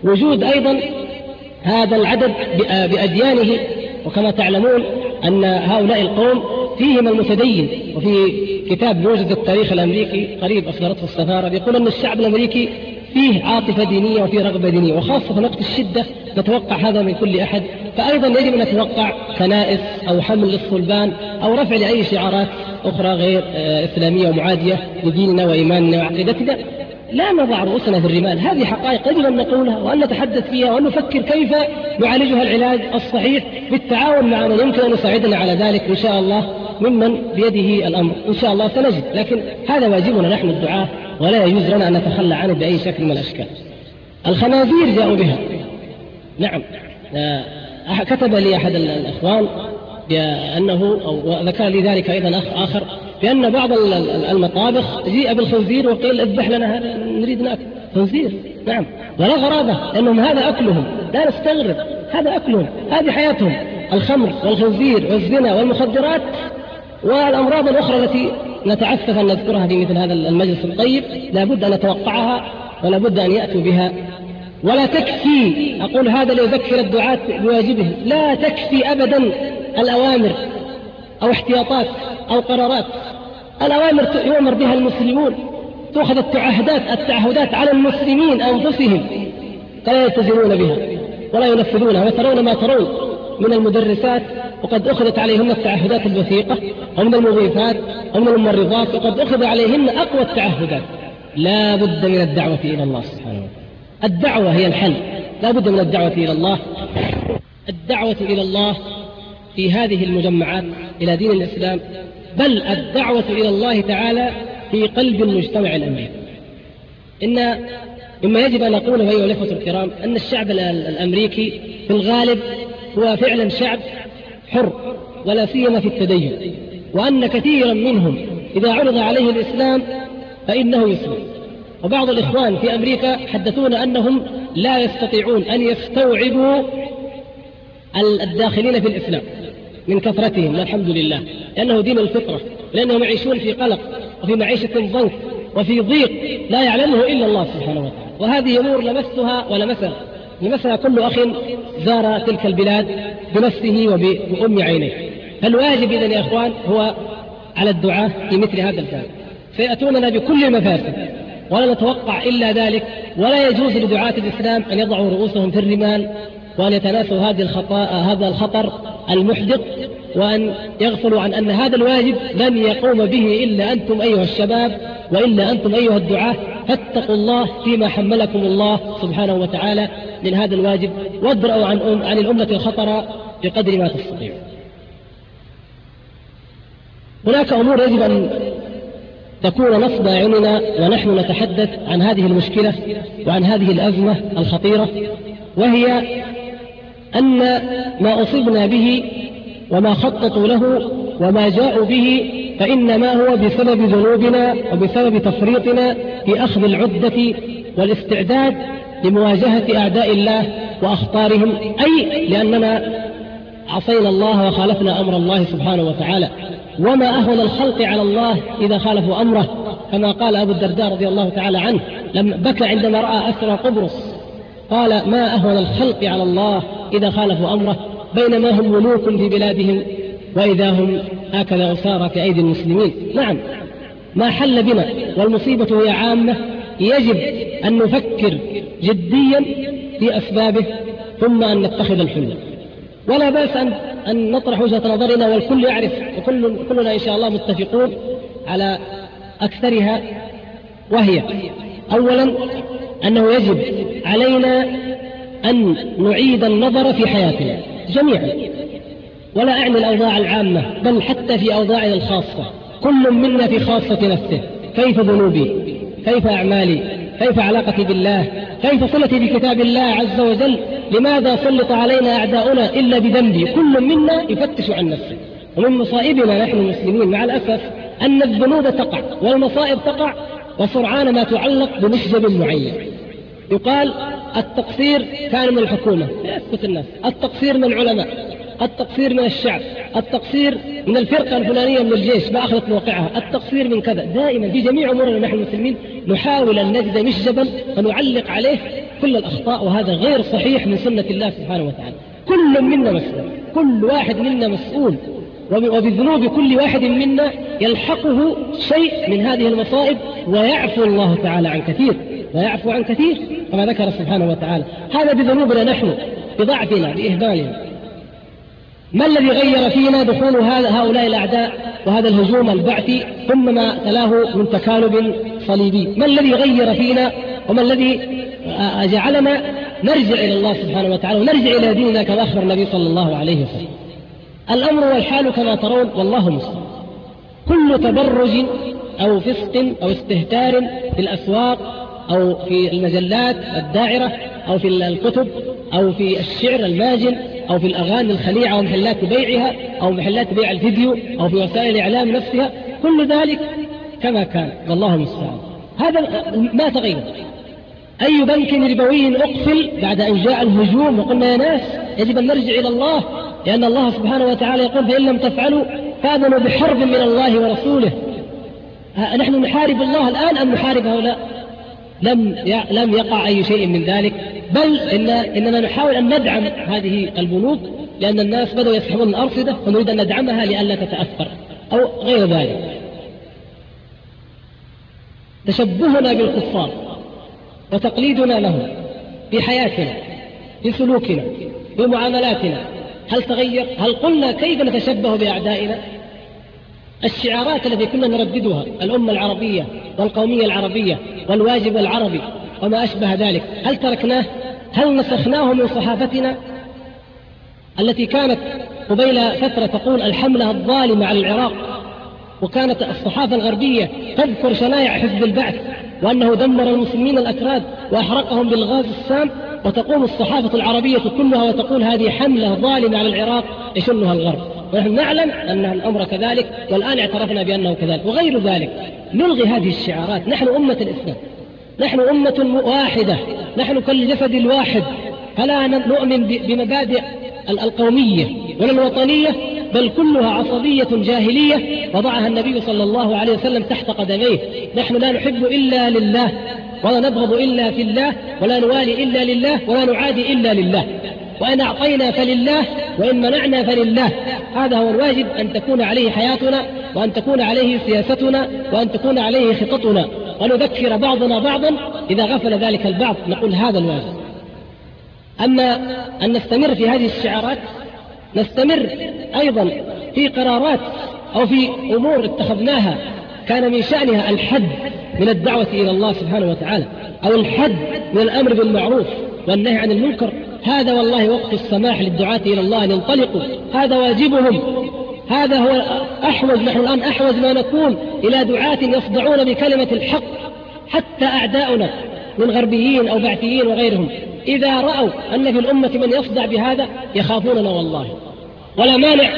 وجود أيضا هذا العدد بأديانه. وكما تعلمون أن هؤلاء القوم فيهم المتدين وفي كتاب موجز التاريخ الأمريكي قريب أصدرته السفارة يقول أن الشعب الأمريكي فيه عاطفة دينية وفيه رغبة دينية وخاصة في وقت الشدة نتوقع هذا من كل أحد فأيضا يجب أن نتوقع كنائس أو حمل للصلبان أو رفع لأي شعارات أخرى غير آه، إسلامية ومعادية لديننا وإيماننا وعقيدتنا. لا نضع رؤوسنا في الرمال هذه حقائق يجب أن نقولها وأن نتحدث فيها وأن نفكر كيف نعالجها العلاج الصحيح بالتعاون مع من يمكن أن يساعدنا على ذلك إن شاء الله ممن بيده الأمر. إن شاء الله سنجد لكن هذا واجبنا نحن الدعاة ولا يجوز لنا أن نتخلى عنه بأي شكل من الأشكال. الخنازير جاءوا بها. نعم. آه، كتب لي أحد الإخوان بأنه أو ذكر لي ذلك أيضا أخ آخر بأن بعض المطابخ جيء بالخنزير وقيل اذبح لنا هذا نريد نأكل. خنزير. نعم. ولا غرابة لأنهم هذا أكلهم. لا نستغرب. هذا أكلهم. هذه حياتهم. الخمر والخنزير والزنا والمخدرات والأمراض الأخرى التي نتعفف أن نذكرها في مثل هذا المجلس الطيب. لا بد أن نتوقعها ولا بد أن يأتوا بها. ولا تكفي. أقول هذا ليذكر الدعاة بواجبهم. لا تكفي أبدا الأوامر أو احتياطات أو قرارات. الأوامر يؤمر بها المسلمون. تؤخذ التعهدات التعهدات على المسلمين أنفسهم. فلا يلتزمون بها ولا ينفذونها وترون ما ترون من المدرسات. وقد أخذت عليهن التعهدات الوثيقة ومن المضيفات ومن الممرضات. وقد أخذ عليهن أقوى التعهدات. لا بد من الدعوة إلى الله سبحانه وتعالى. الدعوة هي الحل. لا بد من الدعوة إلى الله. الدعوة إلى الله في هذه المجمعات إلى دين الإسلام بل الدعوة إلى الله تعالى في قلب المجتمع الأمريكي إن مما يجب أن نقوله أيها الإخوة الكرام أن الشعب الأمريكي في الغالب هو فعلا شعب حر ولا سيما في التدين وأن كثيرا منهم إذا عرض عليه الإسلام فإنه يسلم. وبعض الإخوان في أمريكا حدثونا أنهم لا يستطيعون أن يستوعبوا الداخلين في الإسلام من كثرتهم والحمد لله. لأنه دين الفطرة لأنهم يعيشون في قلق وفي معيشة ضنك وفي ضيق لا يعلمه إلا الله سبحانه وتعالى. وهذه أمور لمستها ولمسها لمسها كل أخ زار تلك البلاد بنفسه وبأم عينيه. فالواجب إذا يا إخوان هو على الدعاة في مثل هذا الباب. سيأتوننا بكل المفاسد ولا نتوقع إلا ذلك ولا يجوز لدعاة الإسلام أن يضعوا رؤوسهم في الرمال وأن يتناسوا هذه الخطأ هذا الخطر المحدق وأن يغفلوا عن أن هذا الواجب لن يقوم به إلا أنتم أيها الشباب وإلا أنتم أيها الدعاة فاتقوا الله فيما حملكم الله سبحانه وتعالى من هذا الواجب وادرأوا عن, أم عن الأمة الخطر بقدر ما تستطيعون هناك أمور يجب أن تكون نصب أعيننا ونحن نتحدث عن هذه المشكلة وعن هذه الأزمة الخطيرة وهي أن ما أصبنا به وما خططوا له وما جاءوا به فإنما هو بسبب ذنوبنا وبسبب تفريطنا في أخذ العدة والاستعداد لمواجهة أعداء الله وأخطارهم أي لأننا عصينا الله وخالفنا أمر الله سبحانه وتعالى. وما أهون الخلق على الله إذا خالفوا أمره. كما قال أبو الدرداء رضي الله تعالى عنه لما بكى عندما رأى أسرى قبرص. قال ما أهون الخلق على الله إذا خالفوا أمره بينما هم ملوك في بلادهم وإذا هم هكذا أسارى في أيدي المسلمين. نعم. ما حل بنا والمصيبة هي عامة يجب أن نفكر جديا في أسبابه ثم أن نتخذ الحلة ولا بأس أن أن نطرح وجهة نظرنا والكل يعرف وكل كلنا إن شاء الله متفقون على أكثرها وهي أولا أنه يجب علينا أن نعيد النظر في حياتنا جميعا ولا أعني الأوضاع العامة بل حتى في أوضاعنا الخاصة. كل منا في خاصة نفسه كيف ذنوبي؟ كيف أعمالي؟ كيف علاقتي بالله؟ كيف صلتي بكتاب الله عز وجل؟ لماذا سلط علينا أعداؤنا إلا بذنبي؟ كل منا يفتش عن نفسه. ومن مصائبنا نحن المسلمين مع الأسف أن الذنوب تقع والمصائب تقع وسرعان ما تعلق بمحجب معين. يقال التقصير كان من الحكومة. يسكت الناس. التقصير من العلماء. التقصير من الشعب التقصير من الفرقة الفلانية من الجيش ما موقعها التقصير من كذا. دائما في جميع أمورنا نحن المسلمين نحاول أن نجد مشجبا ونعلق عليه كل الأخطاء وهذا غير صحيح من سنة الله سبحانه وتعالى. كل منا مسؤول كل واحد منا مسؤول. وبذنوب كل واحد منا يلحقه شيء من هذه المصائب ويعفو الله تعالى عن كثير. ويعفو عن كثير كما ذكر سبحانه وتعالى. هذا بذنوبنا نحن بضعفنا بإهمالنا ما الذي غير فينا دخول هؤلاء الأعداء وهذا الهجوم البعثي ثم ما تلاه من تكالب صليبي؟ ما الذي غير فينا وما الذي جعلنا نرجع إلى الله سبحانه وتعالى ونرجع إلى ديننا كما أخبر النبي صلى الله عليه وسلم. الأمر والحال كما ترون والله مسلم كل تبرج أو فسق أو استهتار في الأسواق أو في المجلات الداعرة أو في الكتب أو في الشعر الماجن أو في الأغاني الخليعة ومحلات بيعها أو محلات بيع الفيديو أو في وسائل الإعلام نفسها كل ذلك كما كان والله المستعان. هذا ما تغير. أي بنك ربوي أقفل بعد أن جاء الهجوم وقلنا يا ناس يجب أن نرجع إلى الله لأن الله سبحانه وتعالى يقول فإن لم تفعلوا فاذنوا بحرب من الله ورسوله. نحن نحارب الله الآن أم نحارب هؤلاء؟ لم لم يقع أي شيء من ذلك بل إن إننا نحاول أن ندعم هذه البنوك لأن الناس بدأوا يسحبون الأرصدة فنريد أن ندعمها لئلا تتأثر أو غير ذلك تشبهنا بالكفار وتقليدنا لهم في حياتنا في سلوكنا في معاملاتنا هل تغير؟ هل قلنا كيف نتشبه بأعدائنا؟ الشعارات التي كنا نرددها الأمة العربية والقومية العربية والواجب العربي وما أشبه ذلك هل تركناه؟ هل نسخناه من صحافتنا التي كانت قبيل فترة تقول الحملة الظالمة على العراق؟ وكانت الصحافة الغربية تذكر شنائع حزب البعث وأنه دمر المسلمين الأكراد وأحرقهم بالغاز السام وتقوم الصحافة العربية كلها وتقول هذه حملة ظالمة على العراق يشنها الغرب. ونحن نعلم أن الأمر كذلك والآن اعترفنا بأنه كذلك وغير ذلك. نلغي هذه الشعارات. نحن أمة الإسلام. نحن أمة واحدة. نحن كالجسد الواحد. فلا نؤمن بمبادئ القومية ولا الوطنية بل كلها عصبية جاهلية وضعها النبي صلى الله عليه وسلم تحت قدميه. نحن لا نحب إلا لله ولا نبغض إلا في الله ولا نوالي إلا لله ولا نعادي إلا لله. وإن أعطينا فلله وإن منعنا فلله. هذا هو الواجب أن تكون عليه حياتنا وأن تكون عليه سياستنا وأن تكون عليه خططنا. ونذكر بعضنا بعضا إذا غفل ذلك البعض نقول هذا الواجب. أما أن نستمر في هذه الشعارات نستمر أيضا في قرارات أو في أمور اتخذناها كان من شأنها الحد من الدعوة إلى الله سبحانه وتعالى أو الحد من الأمر بالمعروف والنهي عن المنكر. هذا والله وقت السماح للدعاة إلى الله أن ينطلقوا. هذا واجبهم. هذا هو أحوج نحن الآن أحوج ما نكون إلى دعاة يصدعون بكلمة الحق. حتى أعداؤنا من غربيين أو بعثيين وغيرهم إذا رأوا أن في الأمة من يصدع بهذا يخافوننا والله. ولا مانع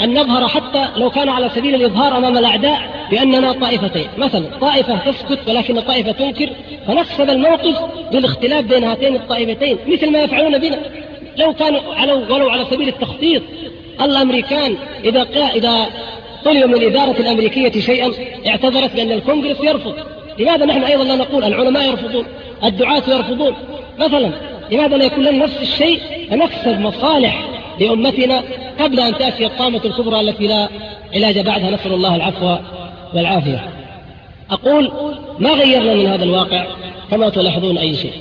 أن نظهر حتى لو كان على سبيل الإظهار أمام الأعداء بأننا طائفتين. مثلا طائفة تسكت ولكن طائفة تنكر فنكسب الموقف بالاختلاف بين هاتين الطائفتين مثل ما يفعلون بنا. لو كانوا على ولو على سبيل التخطيط الأمريكان إذا إذا طلبوا من الإدارة الأمريكية شيئا اعتذرت بأن الكونغرس يرفض. لماذا نحن أيضا لا نقول العلماء يرفضون الدعاة يرفضون؟ مثلا لماذا لا يكون لنا نفس الشيء؟ فنكسب مصالح لأمتنا قبل أن تأتي الطامة الكبرى التي لا علاج بعدها نسأل الله العفو والعافية. أقول ما غيرنا من هذا الواقع كما تلاحظون أي شيء؟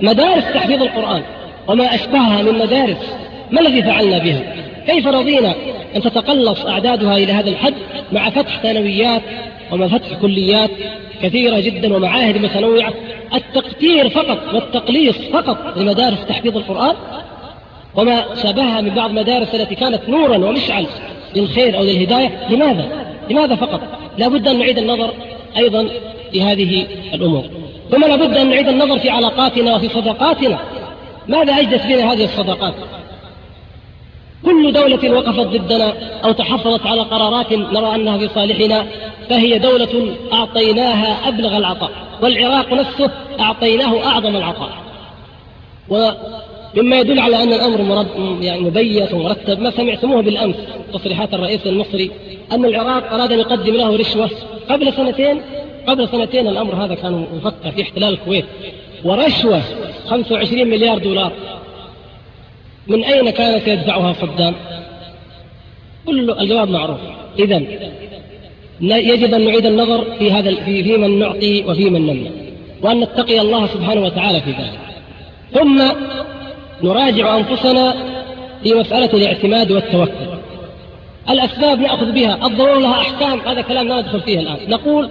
مدارس تحفيظ القرآن وما أشبهها من مدارس ما الذي فعلنا بها؟ كيف رضينا أن تتقلص أعدادها إلى هذا الحد مع فتح ثانويات ومع فتح كليات كثيرة جدا ومعاهد متنوعة؟ التقتير فقط والتقليص فقط لمدارس تحفيظ القرآن وما شابهها من بعض المدارس التي كانت نورا ومشعل للخير أو للهداية. لماذا؟ لماذا فقط؟ لا بد أن نعيد النظر أيضا في هذه الأمور. ثم لا بد أن نعيد النظر في علاقاتنا وفي صداقاتنا. ماذا أجدت بنا هذه الصداقات؟ كل دولة وقفت ضدنا أو تحفظت على قرارات نرى أنها في صالحنا فهي دولة أعطيناها أبلغ العطاء والعراق نفسه أعطيناه أعظم العطاء. ومما يدل على أن الأمر مرد يعني مبيت ومرتب. ما سمعتموه بالأمس تصريحات الرئيس المصري أن العراق أراد أن يقدم له رشوة قبل سنتين. قبل سنتين الأمر هذا كان يفكر في احتلال الكويت. ورشوة 25 مليار دولار. من أين كان سيدفعها صدام؟ كل الجواب معروف. إذا يجب أن نعيد النظر في هذا في في من نعطي وفي من نمنع. وأن نتقي الله سبحانه وتعالى في ذلك. ثم نراجع أنفسنا في مسألة الاعتماد والتوكل. الأسباب نأخذ بها الضرورة لها أحكام هذا كلام لا ندخل فيه الآن. نقول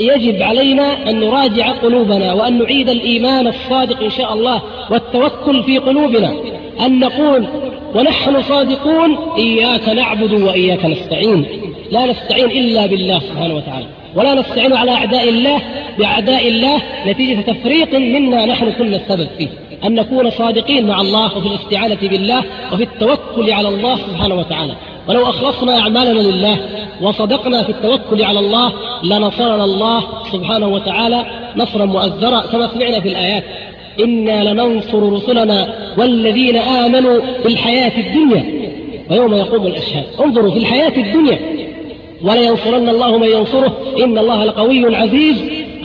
يجب علينا أن نراجع قلوبنا وأن نعيد الإيمان الصادق إن شاء الله والتوكل في قلوبنا. أن نقول ونحن صادقون إياك نعبد وإياك نستعين. لا نستعين إلا بالله سبحانه وتعالى ولا نستعين على أعداء الله بأعداء الله نتيجة تفريط منا نحن كنا السبب فيه. أن نكون صادقين مع الله وفي الاستعانة بالله وفي التوكل على الله سبحانه وتعالى. ولو أخلصنا أعمالنا لله وصدقنا في التوكل على الله لنصرنا الله سبحانه وتعالى نصرا مؤزرا كما سمعنا في الآيات. إنا لننصر رسلنا والذين آمنوا في الحياة الدنيا ويوم يقوم الأشهاد. انظروا في الحياة الدنيا. ولينصرن الله من ينصره. إن الله لقوي عزيز.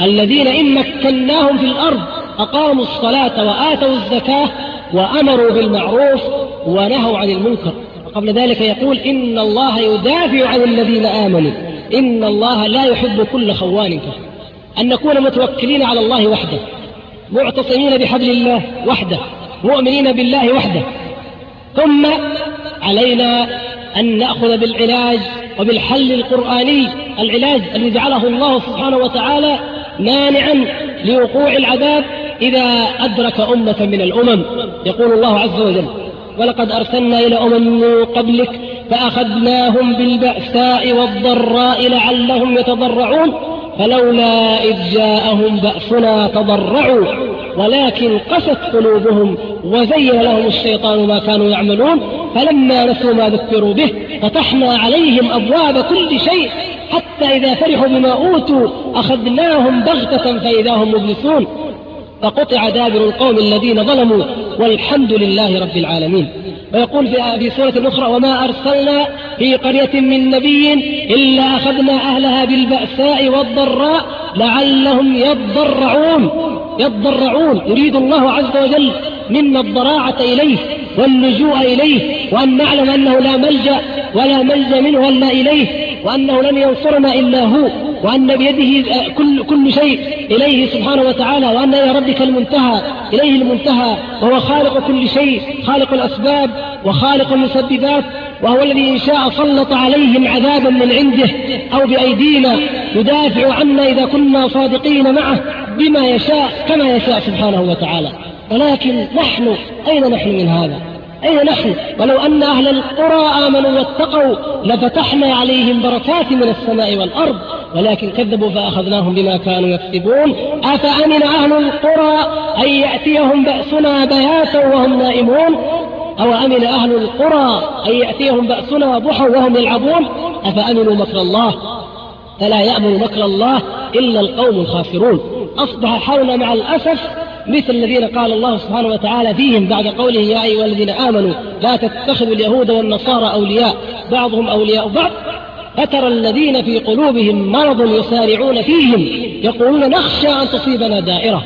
الذين إن مكناهم في الأرض أقاموا الصلاة وآتوا الزكاة وأمروا بالمعروف ونهوا عن المنكر. قبل ذلك يقول إن الله يدافع عن الذين آمنوا. إن الله لا يحب كل خوان كفر أن نكون متوكلين على الله وحده معتصمين بحبل الله وحده مؤمنين بالله وحده. ثم علينا أن نأخذ بالعلاج وبالحل القرآني العلاج الذي جعله الله سبحانه وتعالى مانعا لوقوع العذاب إذا أدرك أمة من الأمم. يقول الله عز وجل ولقد أرسلنا إلى أمم من قبلك فأخذناهم بالبأساء والضراء لعلهم يتضرعون فلولا إذ جاءهم بأسنا تضرعوا ولكن قست قلوبهم وزين لهم الشيطان ما كانوا يعملون فلما نسوا ما ذكروا به فتحنا عليهم أبواب كل شيء حتى إذا فرحوا بما أوتوا أخذناهم بغتة فإذا هم مبلسون. فقطع دابر القوم الذين ظلموا والحمد لله رب العالمين. ويقول في سورة أخرى وما أرسلنا في قرية من نبي إلا أخذنا أهلها بالبأساء والضراء لعلهم يضرعون. يضرعون. يريد الله عز وجل منا الضراعة إليه واللجوء إليه وأن نعلم أنه لا ملجأ ولا ملجأ منه إلا إليه وأنه لن ينصرنا إلا هو وأن بيده كل, كل شيء إليه سبحانه وتعالى وأن إلى ربك المنتهى إليه المنتهى وهو خالق كل شيء خالق الأسباب وخالق المسببات وهو الذي إن شاء سلط عليهم عذابا من عنده أو بأيدينا يدافع عنا إذا كنا صادقين معه بما يشاء كما يشاء سبحانه وتعالى. ولكن نحن أين نحن من هذا؟ أين نحن؟ ولو أن أهل القرى آمنوا واتقوا لفتحنا عليهم بركات من السماء والأرض ولكن كذبوا فأخذناهم بما كانوا يكسبون. أفأمن أهل القرى أن يأتيهم بأسنا بياتا وهم نائمون؟ أو أمن أهل القرى أن يأتيهم بأسنا ضحى وهم يلعبون؟ أفأمنوا مكر الله؟ فلا يأمن مكر الله إلا القوم الخاسرون. أصبح حولنا مع الأسف مثل الذين قال الله سبحانه وتعالى فيهم بعد قوله يا أيها الذين آمنوا لا تتخذوا اليهود والنصارى أولياء بعضهم أولياء بعض فترى الذين في قلوبهم مرض يسارعون فيهم يقولون نخشى أن تصيبنا دائرة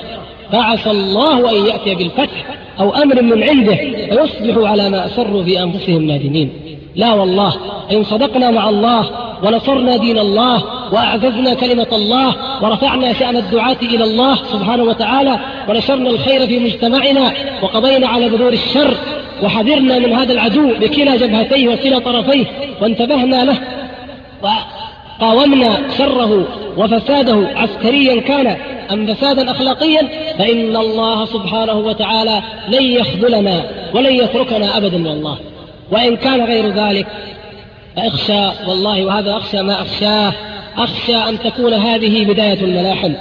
فعسى الله أن يأتي بالفتح أو أمر من عنده فيصبحوا على ما أسروا في أنفسهم نادمين لا والله إن صدقنا مع الله ونصرنا دين الله وأعززنا كلمة الله ورفعنا شأن الدعاة إلى الله سبحانه وتعالى ونشرنا الخير في مجتمعنا وقضينا على بذور الشر وحذرنا من هذا العدو بكلا جبهتيه وكلا طرفيه وانتبهنا له قاومنا شره وفساده عسكريا كان أم فسادا أخلاقيا فإن الله سبحانه وتعالى لن يخذلنا ولن يتركنا أبدا والله وإن كان غير ذلك فأخشى والله وهذا أخشى ما أخشاه. أخشى أن تكون هذه بداية الملاحم.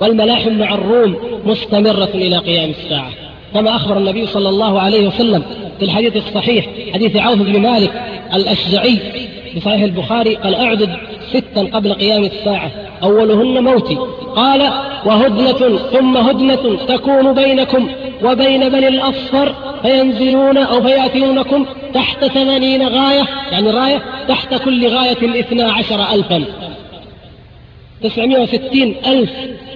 والملاحم مع الروم مستمرة إلى قيام الساعة. كما أخبر النبي صلى الله عليه وسلم في الحديث الصحيح حديث عوف بن مالك الأشجعي في صحيح البخاري قال أعدد ستا قبل قيام الساعة أولهن موتي. قال وهدنة ثم هدنة تكون بينكم وبين بني الأصفر فينزلون أو فيأتونكم تحت ثمانين غاية يعني راية تحت كل غاية اثنا عشر ألفا. تسعمائة وستين ألف.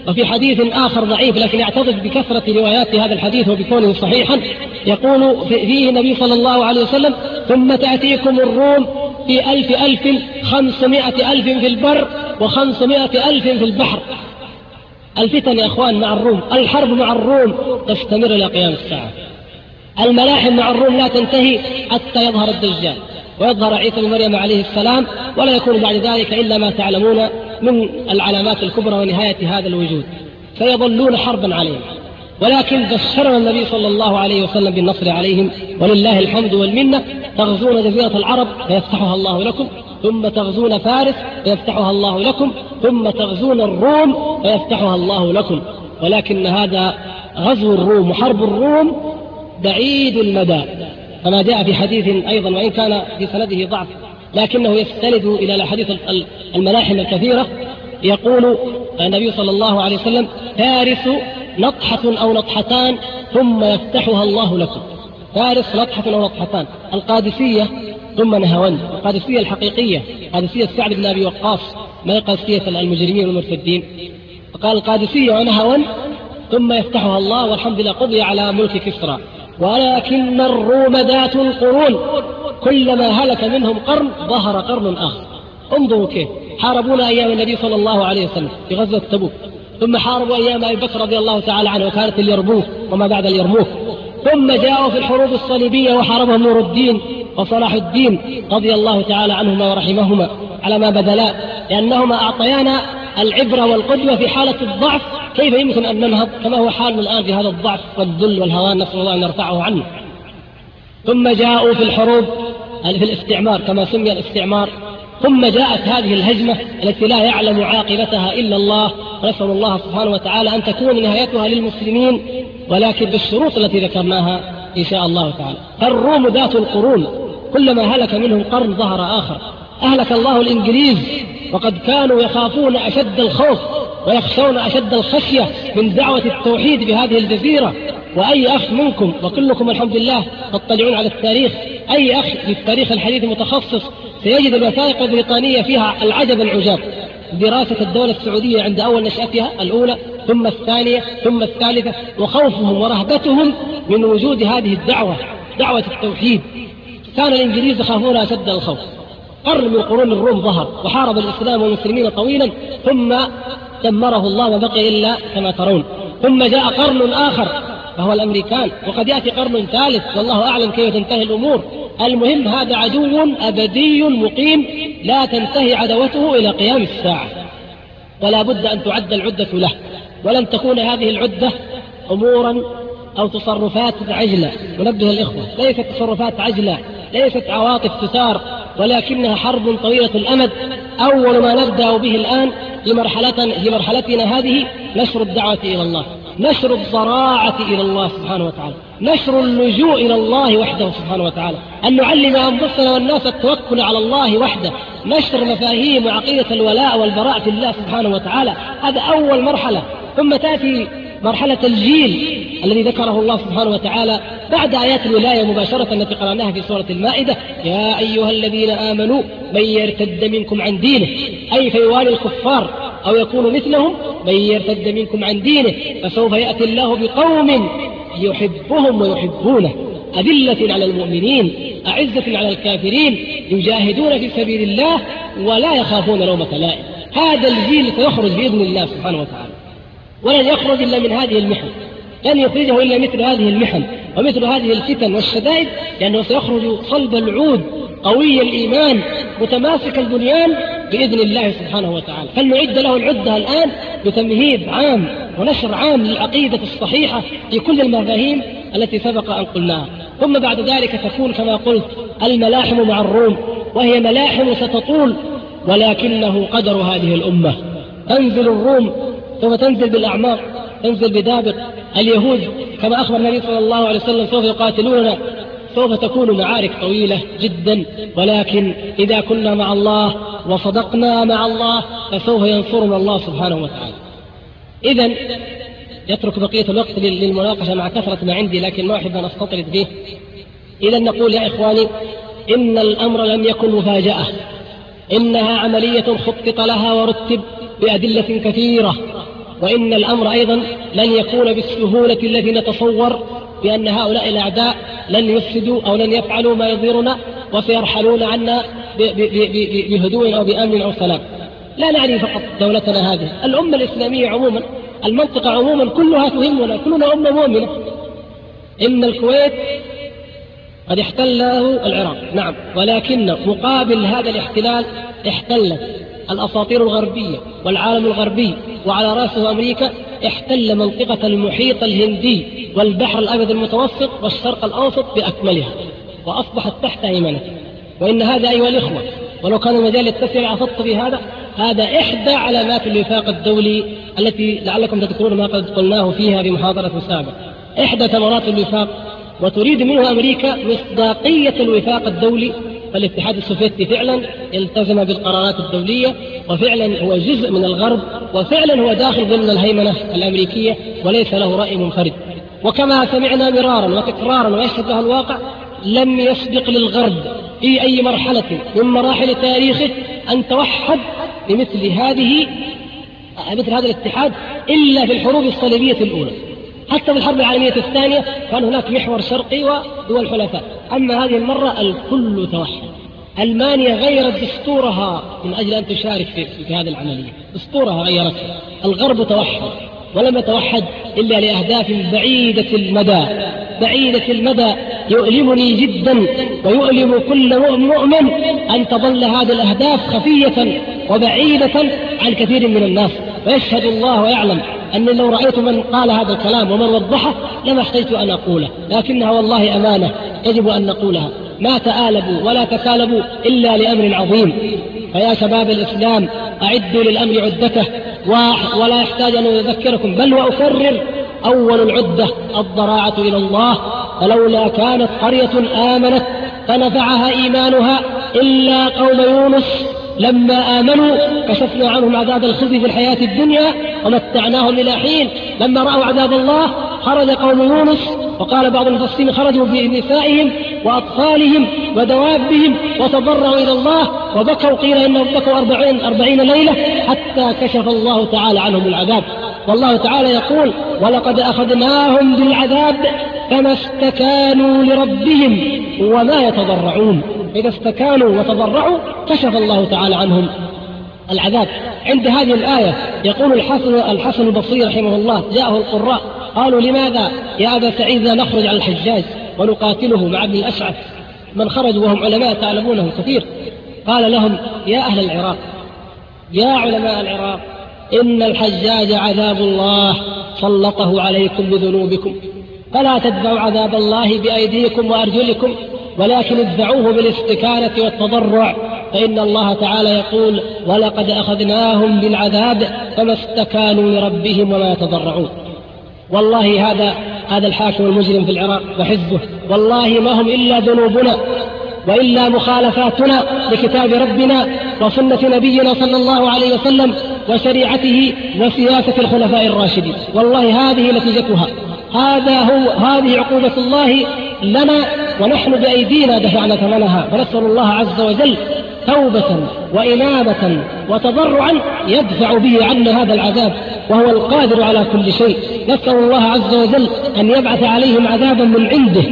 وفي حديث آخر ضعيف لكن يعتضد بكثرة روايات هذا الحديث وبكونه صحيحا يقول فيه النبي صلى الله عليه وسلم ثم تأتيكم الروم في ألف ألف خمسمائة ألف في البر وخمسمائة ألف في البحر. الفتن يا أخوان مع الروم الحرب مع الروم تستمر إلى قيام الساعة. الملاحم مع الروم لا تنتهي حتى يظهر الدجال ويظهر عيسى بن مريم عليه السلام ولا يكون بعد ذلك إلا ما تعلمون من العلامات الكبرى ونهاية هذا الوجود. فيظلون حربا عليهم. ولكن بشرنا النبي صلى الله عليه وسلم بالنصر عليهم ولله الحمد والمنة تغزون جزيرة العرب فيفتحها الله لكم ثم تغزون فارس فيفتحها الله لكم ثم تغزون الروم فيفتحها الله لكم. ولكن هذا غزو الروم وحرب الروم بعيد المدى. كما جاء في حديث أيضا وإن كان في سنده ضعف لكنه يستند إلى الأحاديث الملاحم الكثيرة. يقول النبي صلى الله عليه وسلم فارس نطحة أو نطحتان ثم يفتحها الله لكم. فارس نطحة أو نطحتان القادسية ثم نهاوند القادسية الحقيقية. قادسية سعد بن أبي وقاص. ما هي قادسية المجرمين والمرتدين؟ فقال القادسية ونهاوند ثم يفتحها الله والحمد لله قضي على ملك كسرى. ولكن الروم ذات القرون. كلما هلك منهم قرن ظهر قرن آخر. انظروا كيف. حاربونا أيام النبي صلى الله عليه وسلم في غزوة تبوك. ثم حاربوا أيام أبي بكر رضي الله تعالى عنه وكانت اليرموك وما بعد اليرموك. ثم جاءوا في الحروب الصليبية وحاربهم نور الدين وصلاح الدين رضي الله تعالى عنهما ورحمهما على ما بدلا لأنهما أعطيانا العبرة والقدوة في حالة الضعف. كيف يمكن أن ننهض؟ كما هو حالنا الآن في هذا الضعف والذل والهوان. نسأل الله أن يرفعه عنه. ثم جاءوا في الحروب في الاستعمار كما سمي الاستعمار. ثم جاءت هذه الهجمة التي لا يعلم عاقبتها إلا الله. ونسأل الله سبحانه وتعالى أن تكون نهايتها للمسلمين ولكن بالشروط التي ذكرناها إن شاء الله تعالى. فالروم ذات القرون كلما هلك منهم قرن ظهر آخر. أهلك الله الإنجليز وقد كانوا يخافون أشد الخوف ويخشون أشد الخشية من دعوة التوحيد بهذه الجزيرة. وأي أخ منكم وكلكم الحمد لله تطلعون على التاريخ أي أخ في التاريخ الحديث متخصص سيجد الوثائق البريطانية فيها العجب العجاب. دراسة الدولة السعودية عند أول نشأتها الأولى ثم الثانية ثم الثالثة وخوفهم ورهبتهم من وجود هذه الدعوة دعوة التوحيد. كان الإنجليز يخافون أشد الخوف. قرن من قرون الروم ظهر وحارب الإسلام والمسلمين طويلا ثم دمره الله وبقي إلا كما ترون. ثم جاء قرن آخر وهو الأمريكان. وقد يأتي قرن ثالث والله أعلم كيف تنتهي الأمور. المهم هذا عدو أبدي مقيم لا تنتهي عدوته إلى قيام الساعة. ولا بد أن تعد العدة له. ولن تكون هذه العدة أمورا أو تصرفات عجلة. ننبه الإخوة ليست تصرفات عجلة ليست عواطف تثار ولكنها حرب طويلة الأمد. أول ما نبدأ به الآن في مرحلة في مرحلتنا هذه نشر الدعوة إلى الله. نشر الضراعة إلى الله سبحانه وتعالى. نشر اللجوء إلى الله وحده سبحانه وتعالى. أن نعلم أنفسنا والناس التوكل على الله وحده. نشر مفاهيم وعقيدة الولاء والبراء في الله سبحانه وتعالى. هذا أول مرحلة. ثم تأتي مرحلة الجيل الذي ذكره الله سبحانه وتعالى بعد آيات الولاية مباشرة التي قرأناها في سورة المائدة. يا أيها الذين آمنوا من يرتد منكم عن دينه؟ أي فيوالي الكفار؟ أو يكون مثلهم من يرتد منكم عن دينه فسوف يأتي الله بقوم يحبهم ويحبونه. أذلة على المؤمنين أعزة على الكافرين يجاهدون في سبيل الله ولا يخافون لومة لائم هذا الجيل سيخرج بإذن الله سبحانه وتعالى. ولن يخرج إلا من هذه المحن لن يخرجه إلا مثل هذه المحن ومثل هذه الفتن والشدائد؟ لأنه سيخرج صلب العود قوي الإيمان متماسك البنيان بإذن الله سبحانه وتعالى. فلنعد له العدة الآن بتمهيد عام ونشر عام للعقيدة الصحيحة في كل المفاهيم التي سبق أن قلناها. ثم بعد ذلك تكون كما قلت الملاحم مع الروم وهي ملاحم ستطول ولكنه قدر هذه الأمة. تنزل الروم سوف تنزل بالأعماق تنزل بدابق اليهود كما أخبر النبي صلى الله عليه وسلم سوف يقاتلوننا سوف تكون معارك طويلة جدا ولكن إذا كنا مع الله وصدقنا مع الله فسوف ينصرنا الله سبحانه وتعالى. إذا يترك بقية الوقت للمناقشة مع كثرة ما عندي لكن ما أحب أن أستطرد به إذا نقول يا إخواني إن الأمر لم يكن مفاجأة إنها عملية خطط لها ورتب بأدلة كثيرة. وإن الأمر أيضا لن يكون بالسهولة التي نتصور بأن هؤلاء الأعداء لن يفسدوا أو لن يفعلوا ما يضيرنا وسيرحلون عنا بهدوء أو بأمن أو سلام. لا نعني فقط دولتنا هذه. الأمة الإسلامية عموما المنطقة عموما كلها تهمنا كلنا أمة مؤمنة. إن الكويت قد احتله العراق. نعم. ولكن مقابل هذا الاحتلال احتلت. الأساطير الغربية والعالم الغربي وعلى رأسه أمريكا احتل منطقة المحيط الهندي والبحر الأبيض المتوسط والشرق الأوسط بأكملها وأصبحت تحت هيمنته وإن هذا أيها الإخوة ولو كان المجال يتسع لأفضت في هذا هذا إحدى علامات الوفاق الدولي التي لعلكم تذكرون ما قد قلناه فيها بمحاضرة سابقة. إحدى ثمرات الوفاق وتريد منه أمريكا مصداقية الوفاق الدولي فالاتحاد السوفيتي فعلا التزم بالقرارات الدولية وفعلا هو جزء من الغرب وفعلا هو داخل ضمن الهيمنة الأمريكية وليس له رأي منفرد. وكما سمعنا مرارا وتكرارا ويشهد له الواقع لم يسبق للغرب في أي مرحلة من مراحل تاريخه أن توحد بمثل هذه مثل هذا الاتحاد إلا في الحروب الصليبية الأولى. حتى في الحرب العالمية الثانية كان هناك محور شرقي ودول حلفاء. أما هذه المرة الكل توحد. ألمانيا غيرت دستورها من أجل أن تشارك في, هذه العملية. دستورها غيرتها الغرب توحد. ولم يتوحد إلا لأهداف بعيدة المدى. بعيدة المدى. يؤلمني جدا ويؤلم كل مؤمن أن تظل هذه الأهداف خفية وبعيدة عن كثير من الناس. ويشهد الله ويعلم أني لو رأيت من قال هذا الكلام ومن وضحه لما احتجت أن أقوله. لكنها والله أمانة يجب أن نقولها. ما تآلبوا ولا تكالبوا إلا لأمر عظيم. فيا شباب الإسلام أعدوا للأمر عدته. ولا يحتاج أن أذكركم بل وأكرر أول العدة الضراعة إلى الله. فلولا كانت قرية آمنت فنفعها إيمانها إلا قوم يونس. لما آمنوا كشفنا عنهم عذاب الخزي في الحياة الدنيا ومتعناهم إلى حين. لما رأوا عذاب الله خرج قوم يونس وقال بعض المفسرين خرجوا بنسائهم وأطفالهم ودوابهم وتضرعوا إلى الله وبكوا قيل إنهم بكوا أربعين, أربعين ليلة حتى كشف الله تعالى عنهم العذاب. والله تعالى يقول ولقد أخذناهم بالعذاب فما استكانوا لربهم وما يتضرعون. إذا استكانوا وتضرعوا كشف الله تعالى عنهم العذاب. عند هذه الآية يقول الحسن الحسن البصري رحمه الله جاءه القراء قالوا لماذا يا أبا سعيد لا نخرج على الحجاج ونقاتله مع ابن الأشعث؟ من خرجوا وهم علماء تعلمونهم كثير. قال لهم يا أهل العراق يا علماء العراق إن الحجاج عذاب الله سلطه عليكم بذنوبكم. فلا تدفعوا عذاب الله بأيديكم وأرجلكم. ولكن ادفعوه بالاستكانة والتضرع فإن الله تعالى يقول ولقد أخذناهم بالعذاب فما استكانوا لربهم وما يتضرعون. والله هذا هذا الحاكم المجرم في العراق وحزبه. والله ما هم إلا ذنوبنا وإلا مخالفاتنا لكتاب ربنا وسنة نبينا صلى الله عليه وسلم وشريعته وسياسة الخلفاء الراشدين. والله هذه نتيجتها. هذا هو هذه عقوبة الله لنا ونحن بأيدينا دفعنا ثمنها. فنسأل الله عز وجل توبة وإنابة وتضرعا يدفع به عنا هذا العذاب وهو القادر على كل شيء. نسأل الله عز وجل أن يبعث عليهم عذابا من عنده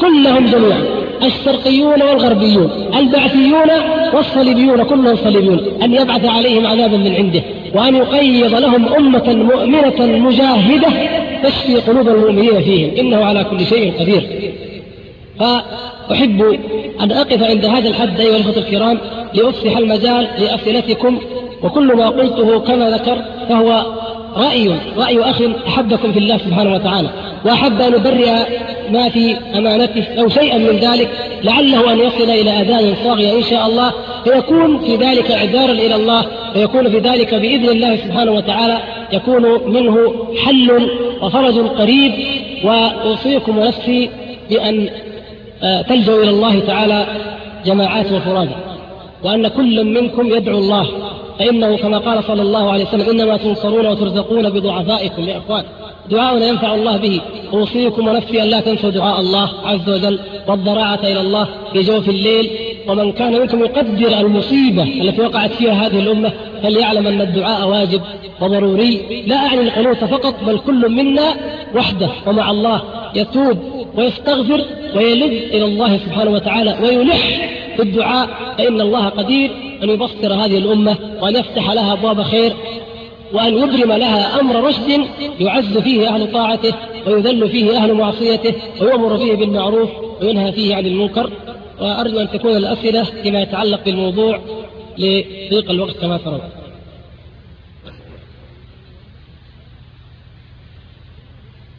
كلهم جميعا الشرقيون والغربيون البعثيون والصليبيون كلهم صليبيون أن يبعث عليهم عذابا من عنده وأن يقيض لهم أمة مؤمنة مجاهدة تشفي قلوب المؤمنين فيهم. إنه على كل شيء قدير. فأحب أن أقف عند هذا الحد أيها الأخوة الكرام لأفسح المجال لأسئلتكم وكل ما قلته كما ذكر فهو رأي رأي أخ أحبكم في الله سبحانه وتعالى وأحب أن أبرئ ما في أمانته أو شيئا من ذلك لعله أن يصل إلى أذان صاغية إن شاء الله فيكون في ذلك إعذارا إلى الله ويكون في ذلك بإذن الله سبحانه وتعالى يكون منه حل وفرج قريب وأوصيكم ونفسي بأن آه، تلجأوا إلى الله تعالى جماعات وفرادا وأن كل منكم يدعو الله فإنه كما قال صلى الله عليه وسلم إنما تنصرون وترزقون بضعفائكم يا إخوان. دعاء ينفع الله به. أوصيكم ونفسي أن لا تنسوا دعاء الله عز وجل. والضراعة إلى الله في جوف الليل. ومن كان منكم يقدر المصيبة التي وقعت فيها هذه الأمة فليعلم أن الدعاء واجب وضروري. لا أعني القنوت فقط بل كل منا وحده ومع الله يتوب ويستغفر ويلج إلى الله سبحانه وتعالى ويلح في الدعاء فإن الله قدير أن يبصر هذه الأمة وأن يفتح لها أبواب خير وأن يبرم لها أمر رشد يعز فيه أهل طاعته ويذل فيه أهل معصيته ويؤمر فيه بالمعروف وينهى فيه عن المنكر. وأرجو أن تكون الأسئلة فيما يتعلق بالموضوع لضيق الوقت كما ترون.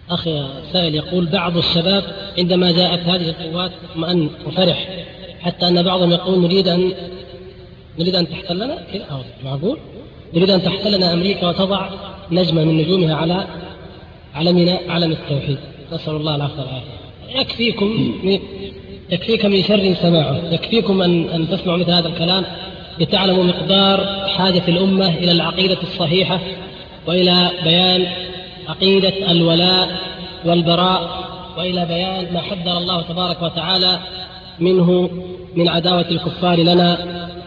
أخي سائل يقول بعض الشباب عندما جاءت هذه القوات اطمأن وفرح حتى أن بعضهم يقول نريد أن نريد أن تحتلنا؟ معقول؟ نريد أن تحتلنا أمريكا وتضع نجمة من نجومها على علمنا علم التوحيد نسأل الله العفو والعافية. يكفيكم يكفيك من شر سماعه. يكفيكم أن, أن تسمعوا مثل هذا الكلام لتعلموا مقدار حاجة الأمة إلى العقيدة الصحيحة وإلى بيان عقيدة الولاء والبراء وإلى بيان ما حذر الله تبارك وتعالى منه من عداوة الكفار لنا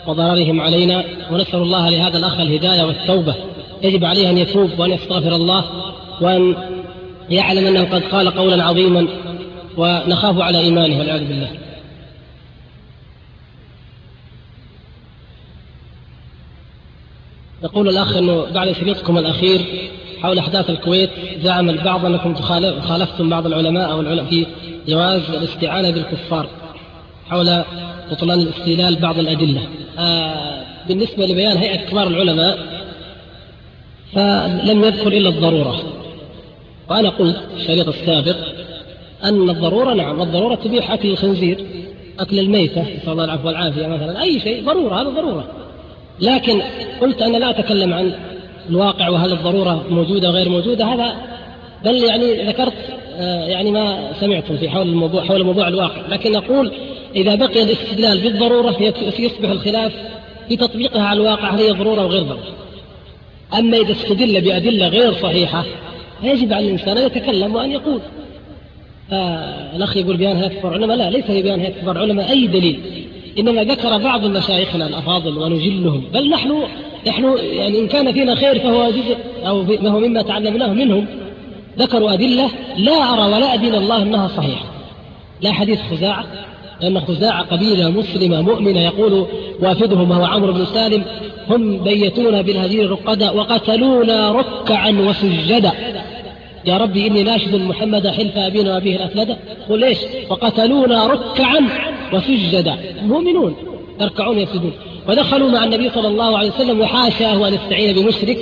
وضررهم علينا. ونسأل الله لهذا الأخ الهداية والتوبة. يجب عليه أن يتوب وأن يستغفر الله وأن يعلم أنه قد قال قولا عظيما ونخاف على إيمانه والعياذ بالله. يقول الأخ أنه بعد شريطكم الأخير حول أحداث الكويت زعم البعض أنكم خالفتم بعض العلماء أو العلماء في جواز الاستعانة بالكفار حول بطلان الاستدلال بعض الأدلة. آه بالنسبة لبيان هيئة كبار العلماء فلم يذكر إلا الضرورة. وأنا قلت في الشريط السابق أن الضرورة نعم الضرورة تبيح أكل الخنزير أكل الميتة نسأل الله العفو والعافية مثلا أي شيء ضرورة هذا ضرورة. لكن قلت أنا لا أتكلم عن الواقع وهل الضرورة موجودة غير موجودة هذا بل يعني ذكرت آه، يعني ما سمعتم في حول الموضوع حول موضوع الواقع. لكن أقول إذا بقي الاستدلال بالضرورة يصبح الخلاف في تطبيقها على الواقع هل هي ضرورة وغير ضرورة. أما إذا استدل بأدلة غير صحيحة فيجب على الإنسان أن يتكلم وأن يقول. الأخ يقول بيان هيئة كبار علماء لا ليس بيان هيئة كبار علماء أي دليل؟ إنما ذكر بعض مشايخنا الأفاضل ونجلهم. بل نحن نحن يعني إن كان فينا خير فهو جزء أو فهو مما تعلمناه منهم. ذكروا أدلة لا أرى ولا أدين الله أنها صحيحة. لا حديث خزاعة لأن خزاعة قبيلة مسلمة مؤمنة يقول وافدهم وهو عمرو بن سالم هم بيتونا بالهزير رقدا وقتلونا ركعا وسجدا. يا ربي إني ناشد محمد حلف أبينا وأبيه الأفلدة قل ليش وقتلونا ركعا وسجدا. مؤمنون. يركعون يسجدون. ودخلوا مع النبي صلى الله عليه وسلم وحاشاه أن يستعين بمشرك.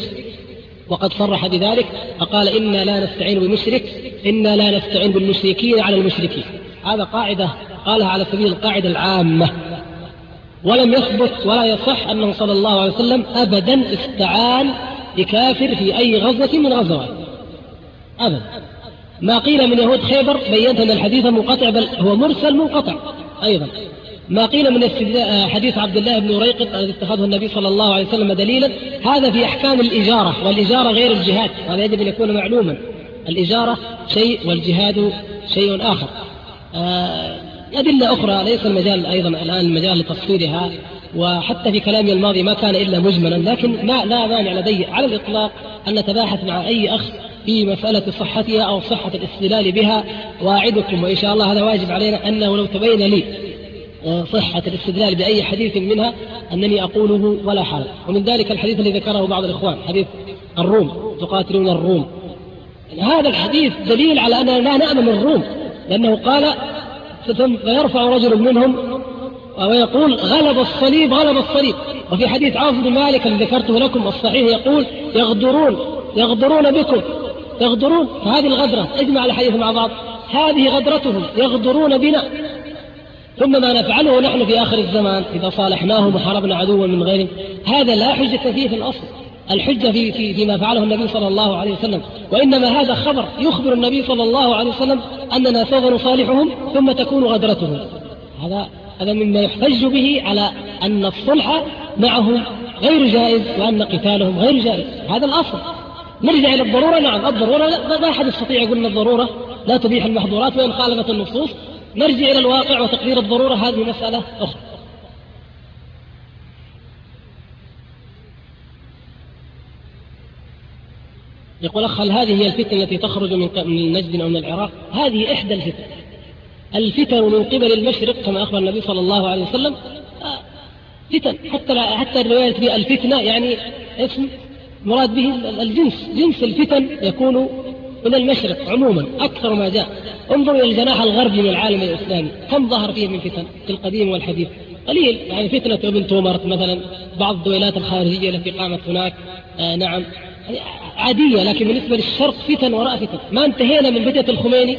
وقد صرح بذلك فقال إنا لا نستعين بمشرك. إنا لا نستعين بالمشركين على المشركين. هذا قاعدة قالها على سبيل القاعدة العامة. ولم يثبت ولا يصح أنه صلى الله عليه وسلم أبدا استعان بكافر في أي غزوة من غزوات. أبدا. ما قيل من يهود خيبر بينت أن الحديث منقطع بل هو مرسل منقطع أيضا. ما قيل من حديث عبد الله بن ريقط الذي اتخذه النبي صلى الله عليه وسلم دليلا. هذا في أحكام الإجارة والإجارة غير الجهاد هذا يجب أن يكون معلوما. الإجارة شيء والجهاد شيء آخر. آه، أدلة أخرى ليس المجال أيضا الآن المجال لتفصيلها وحتى في كلامي الماضي ما كان إلا مجملا لكن ما لا مانع لدي على الإطلاق أن نتباحث مع أي أخ في مسألة صحتها أو صحة الاستدلال بها وأعدكم وإن شاء الله هذا واجب علينا أنه لو تبين لي آه، صحة الاستدلال بأي حديث منها أنني أقوله ولا حرج. ومن ذلك الحديث الذي ذكره بعض الإخوان حديث الروم تقاتلون الروم. هذا الحديث دليل على أننا لا نأمن الروم لأنه قال فيرفع رجل منهم ويقول غلب الصليب غلب الصليب. وفي حديث عوف بن مالك الذي ذكرته لكم الصحيح يقول يغدرون يغدرون بكم. يغدرون فهذه الغدرة اجمع الحديث مع بعض هذه غدرتهم يغدرون بنا. ثم ما نفعله نحن في آخر الزمان إذا صالحناهم وحاربنا عدوا من غيرهم. هذا لا حجة فيه في الأصل. الحجة في, في فيما فعله النبي صلى الله عليه وسلم. وإنما هذا خبر يخبر النبي صلى الله عليه وسلم أننا سوف نصالحهم ثم تكون غدرتهم. هذا هذا مما يحتج به على أن الصلح معهم غير جائز وأن قتالهم غير جائز. هذا الأصل. نرجع إلى الضرورة؟ نعم الضرورة لا ما أحد يستطيع يقول أن الضرورة لا تبيح المحظورات وإن خالفت النصوص. نرجع إلى الواقع وتقدير الضرورة. هذه مسألة أخرى. يقول أخ هل هذه هي الفتن التي تخرج من من نجد أو من العراق؟ هذه إحدى الفتن. الفتن من قبل المشرق كما أخبر النبي صلى الله عليه وسلم. آه، فتن. حتى حتى الرواية الفتنة يعني اسم مراد به الجنس. جنس الفتن يكون من المشرق عموما أكثر ما جاء. انظروا إلى الجناح الغربي من العالم الإسلامي. كم ظهر فيه من فتن في القديم والحديث؟ قليل. يعني فتنة ابن تومرت مثلا بعض الدولات الخارجية التي قامت هناك. آه نعم. عادية لكن بالنسبة للشرق فتن وراء فتن. ما انتهينا من فتنة الخميني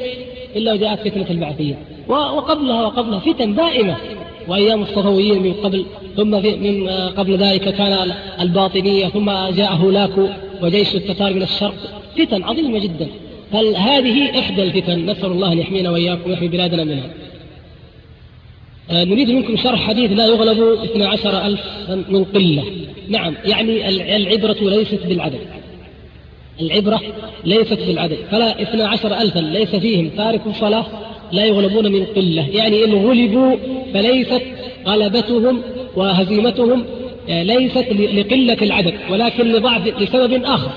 إلا وجاءت فتنة البعثية. وقبلها وقبلها فتن دائمة. وأيام الصفويين من قبل ثم في من آه، قبل ذلك كان الباطنية ثم جاء هولاكو وجيش التتار من الشرق. فتن عظيمة جدا. هل هذه إحدى الفتن؟ نسأل الله أن يحمينا وإياكم ويحمي بلادنا منها. آه، نريد منكم شرح حديث لا يغلب 12 ألف من قلة. نعم يعني العبرة ليست بالعدد. العبرة ليست بالعدد. فلا اثنا عشر ألفا ليس فيهم. تارك الصلاة لا يغلبون من قلة. يعني إن غلبوا فليست غلبتهم وهزيمتهم آه، ليست لقلة العدد ولكن لضعف لسبب آخر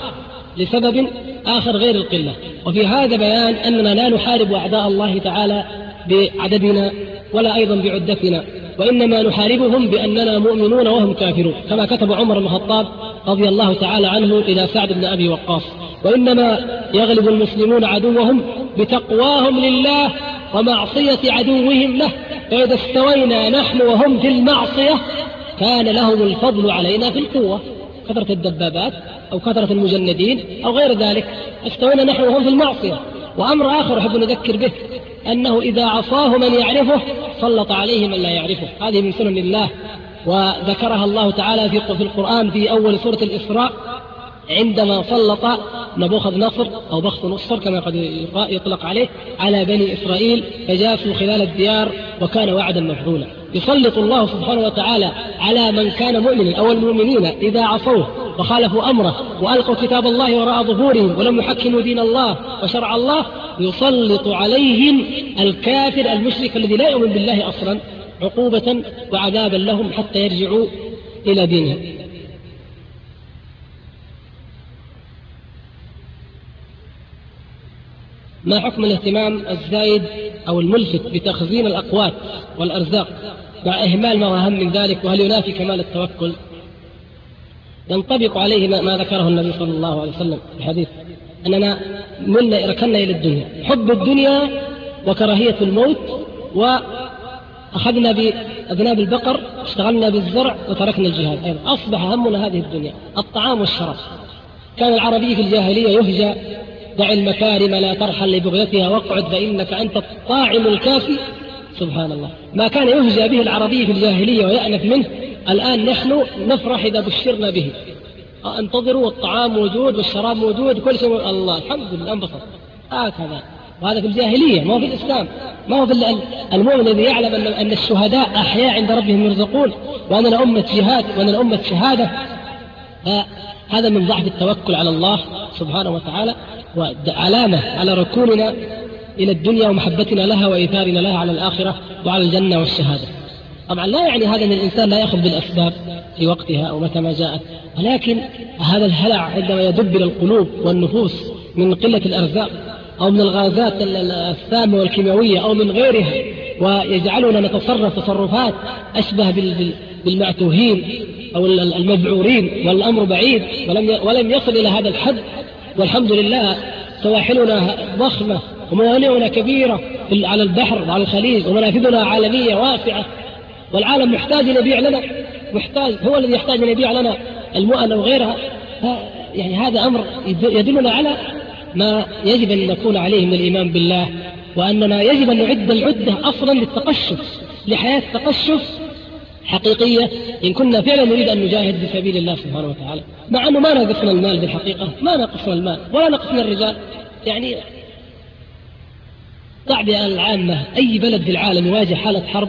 لسبب آخر غير القلة. وفي هذا بيان أننا لا نحارب أعداء الله تعالى بعددنا ولا أيضا بعدتنا وإنما نحاربهم بأننا مؤمنون وهم كافرون. كما كتب عمر بن الخطاب رضي الله تعالى عنه إلى سعد بن أبي وقاص. وإنما يغلب المسلمون عدوهم بتقواهم لله ومعصية عدوهم له فإذا استوينا نحن وهم في المعصية كان لهم الفضل علينا في القوة. كثرة الدبابات أو كثرة المجندين أو غير ذلك استوينا نحن وهم في المعصية. وأمر آخر أحب نذكر به أنه إذا عصاه من يعرفه سلط عليه من لا يعرفه. هذه من سنن الله وذكرها الله تعالى في القرآن في أول سورة الإسراء. عندما سلط نبوخذ نصر أو بخت نصر كما قد يطلق عليه على بني إسرائيل فجاسوا خلال الديار وكان وعدا مفعولا. يسلط الله سبحانه وتعالى على من كان مؤمنا أو المؤمنين إذا عصوه وخالفوا أمره وألقوا كتاب الله وراء ظهورهم ولم يحكموا دين الله وشرع الله يسلط عليهم الكافر المشرك الذي لا يؤمن بالله أصلا عقوبة وعذابا لهم حتى يرجعوا إلى دينهم. ما حكم الاهتمام الزايد أو الملفت بتخزين الأقوات والأرزاق مع إهمال ما أهم من ذلك وهل ينافي كمال التوكل؟ ينطبق عليه ما ذكره النبي صلى الله عليه وسلم في الحديث أننا منا ركنا إلى الدنيا. حب الدنيا وكراهية الموت وأخذنا بأذناب البقر اشتغلنا بالزرع وتركنا الجهاد. أيضا أصبح همنا هذه الدنيا الطعام والشراب. كان العربي في الجاهلية يهجى دع المكارم لا ترحل لبغيتها واقعد فإنك أنت الطاعم الكافي. سبحان الله ما كان يهجى به العربي في الجاهلية ويأنف منه. الآن نحن نفرح إذا بشرنا به. انتظروا والطعام موجود والشراب موجود كل شيء الله الحمد لله انبسط. هكذا. وهذا في الجاهلية ما هو في الإسلام. ما هو في المؤمن الذي يعلم أن أن الشهداء أحياء عند ربهم يرزقون. وأننا أمة جهاد وأننا أمة شهادة. هذا من ضعف التوكل على الله سبحانه وتعالى. وعلامة على ركوننا إلى الدنيا ومحبتنا لها وإيثارنا لها على الآخرة وعلى الجنة والشهادة. طبعا لا يعني هذا أن الإنسان لا يأخذ بالأسباب في وقتها أو متى ما جاءت ولكن هذا الهلع عندما يدب إلى القلوب والنفوس من قلة الأرزاق أو من الغازات السامة والكيماوية أو من غيرها ويجعلنا نتصرف تصرفات أشبه بالمعتوهين أو المذعورين والأمر بعيد ولم ولم يصل إلى هذا الحد. والحمد لله سواحلنا ضخمة وموانئنا كبيرة على البحر وعلى الخليج ومنافذنا عالمية واسعة والعالم محتاج أن يبيع لنا محتاج هو الذي يحتاج أن يبيع لنا المؤن أو غيرها. يعني هذا أمر يدلنا على ما يجب أن نكون عليه من الإيمان بالله وأننا يجب أن نعد العدة أصلا للتقشف لحياة تقشف حقيقية. إن كنا فعلا نريد أن نجاهد في سبيل الله سبحانه وتعالى مع أنه ما نقصنا المال بالحقيقة ما نقصنا المال ولا نقصنا الرجال. يعني التعبئة العامة أي بلد في العالم يواجه حالة حرب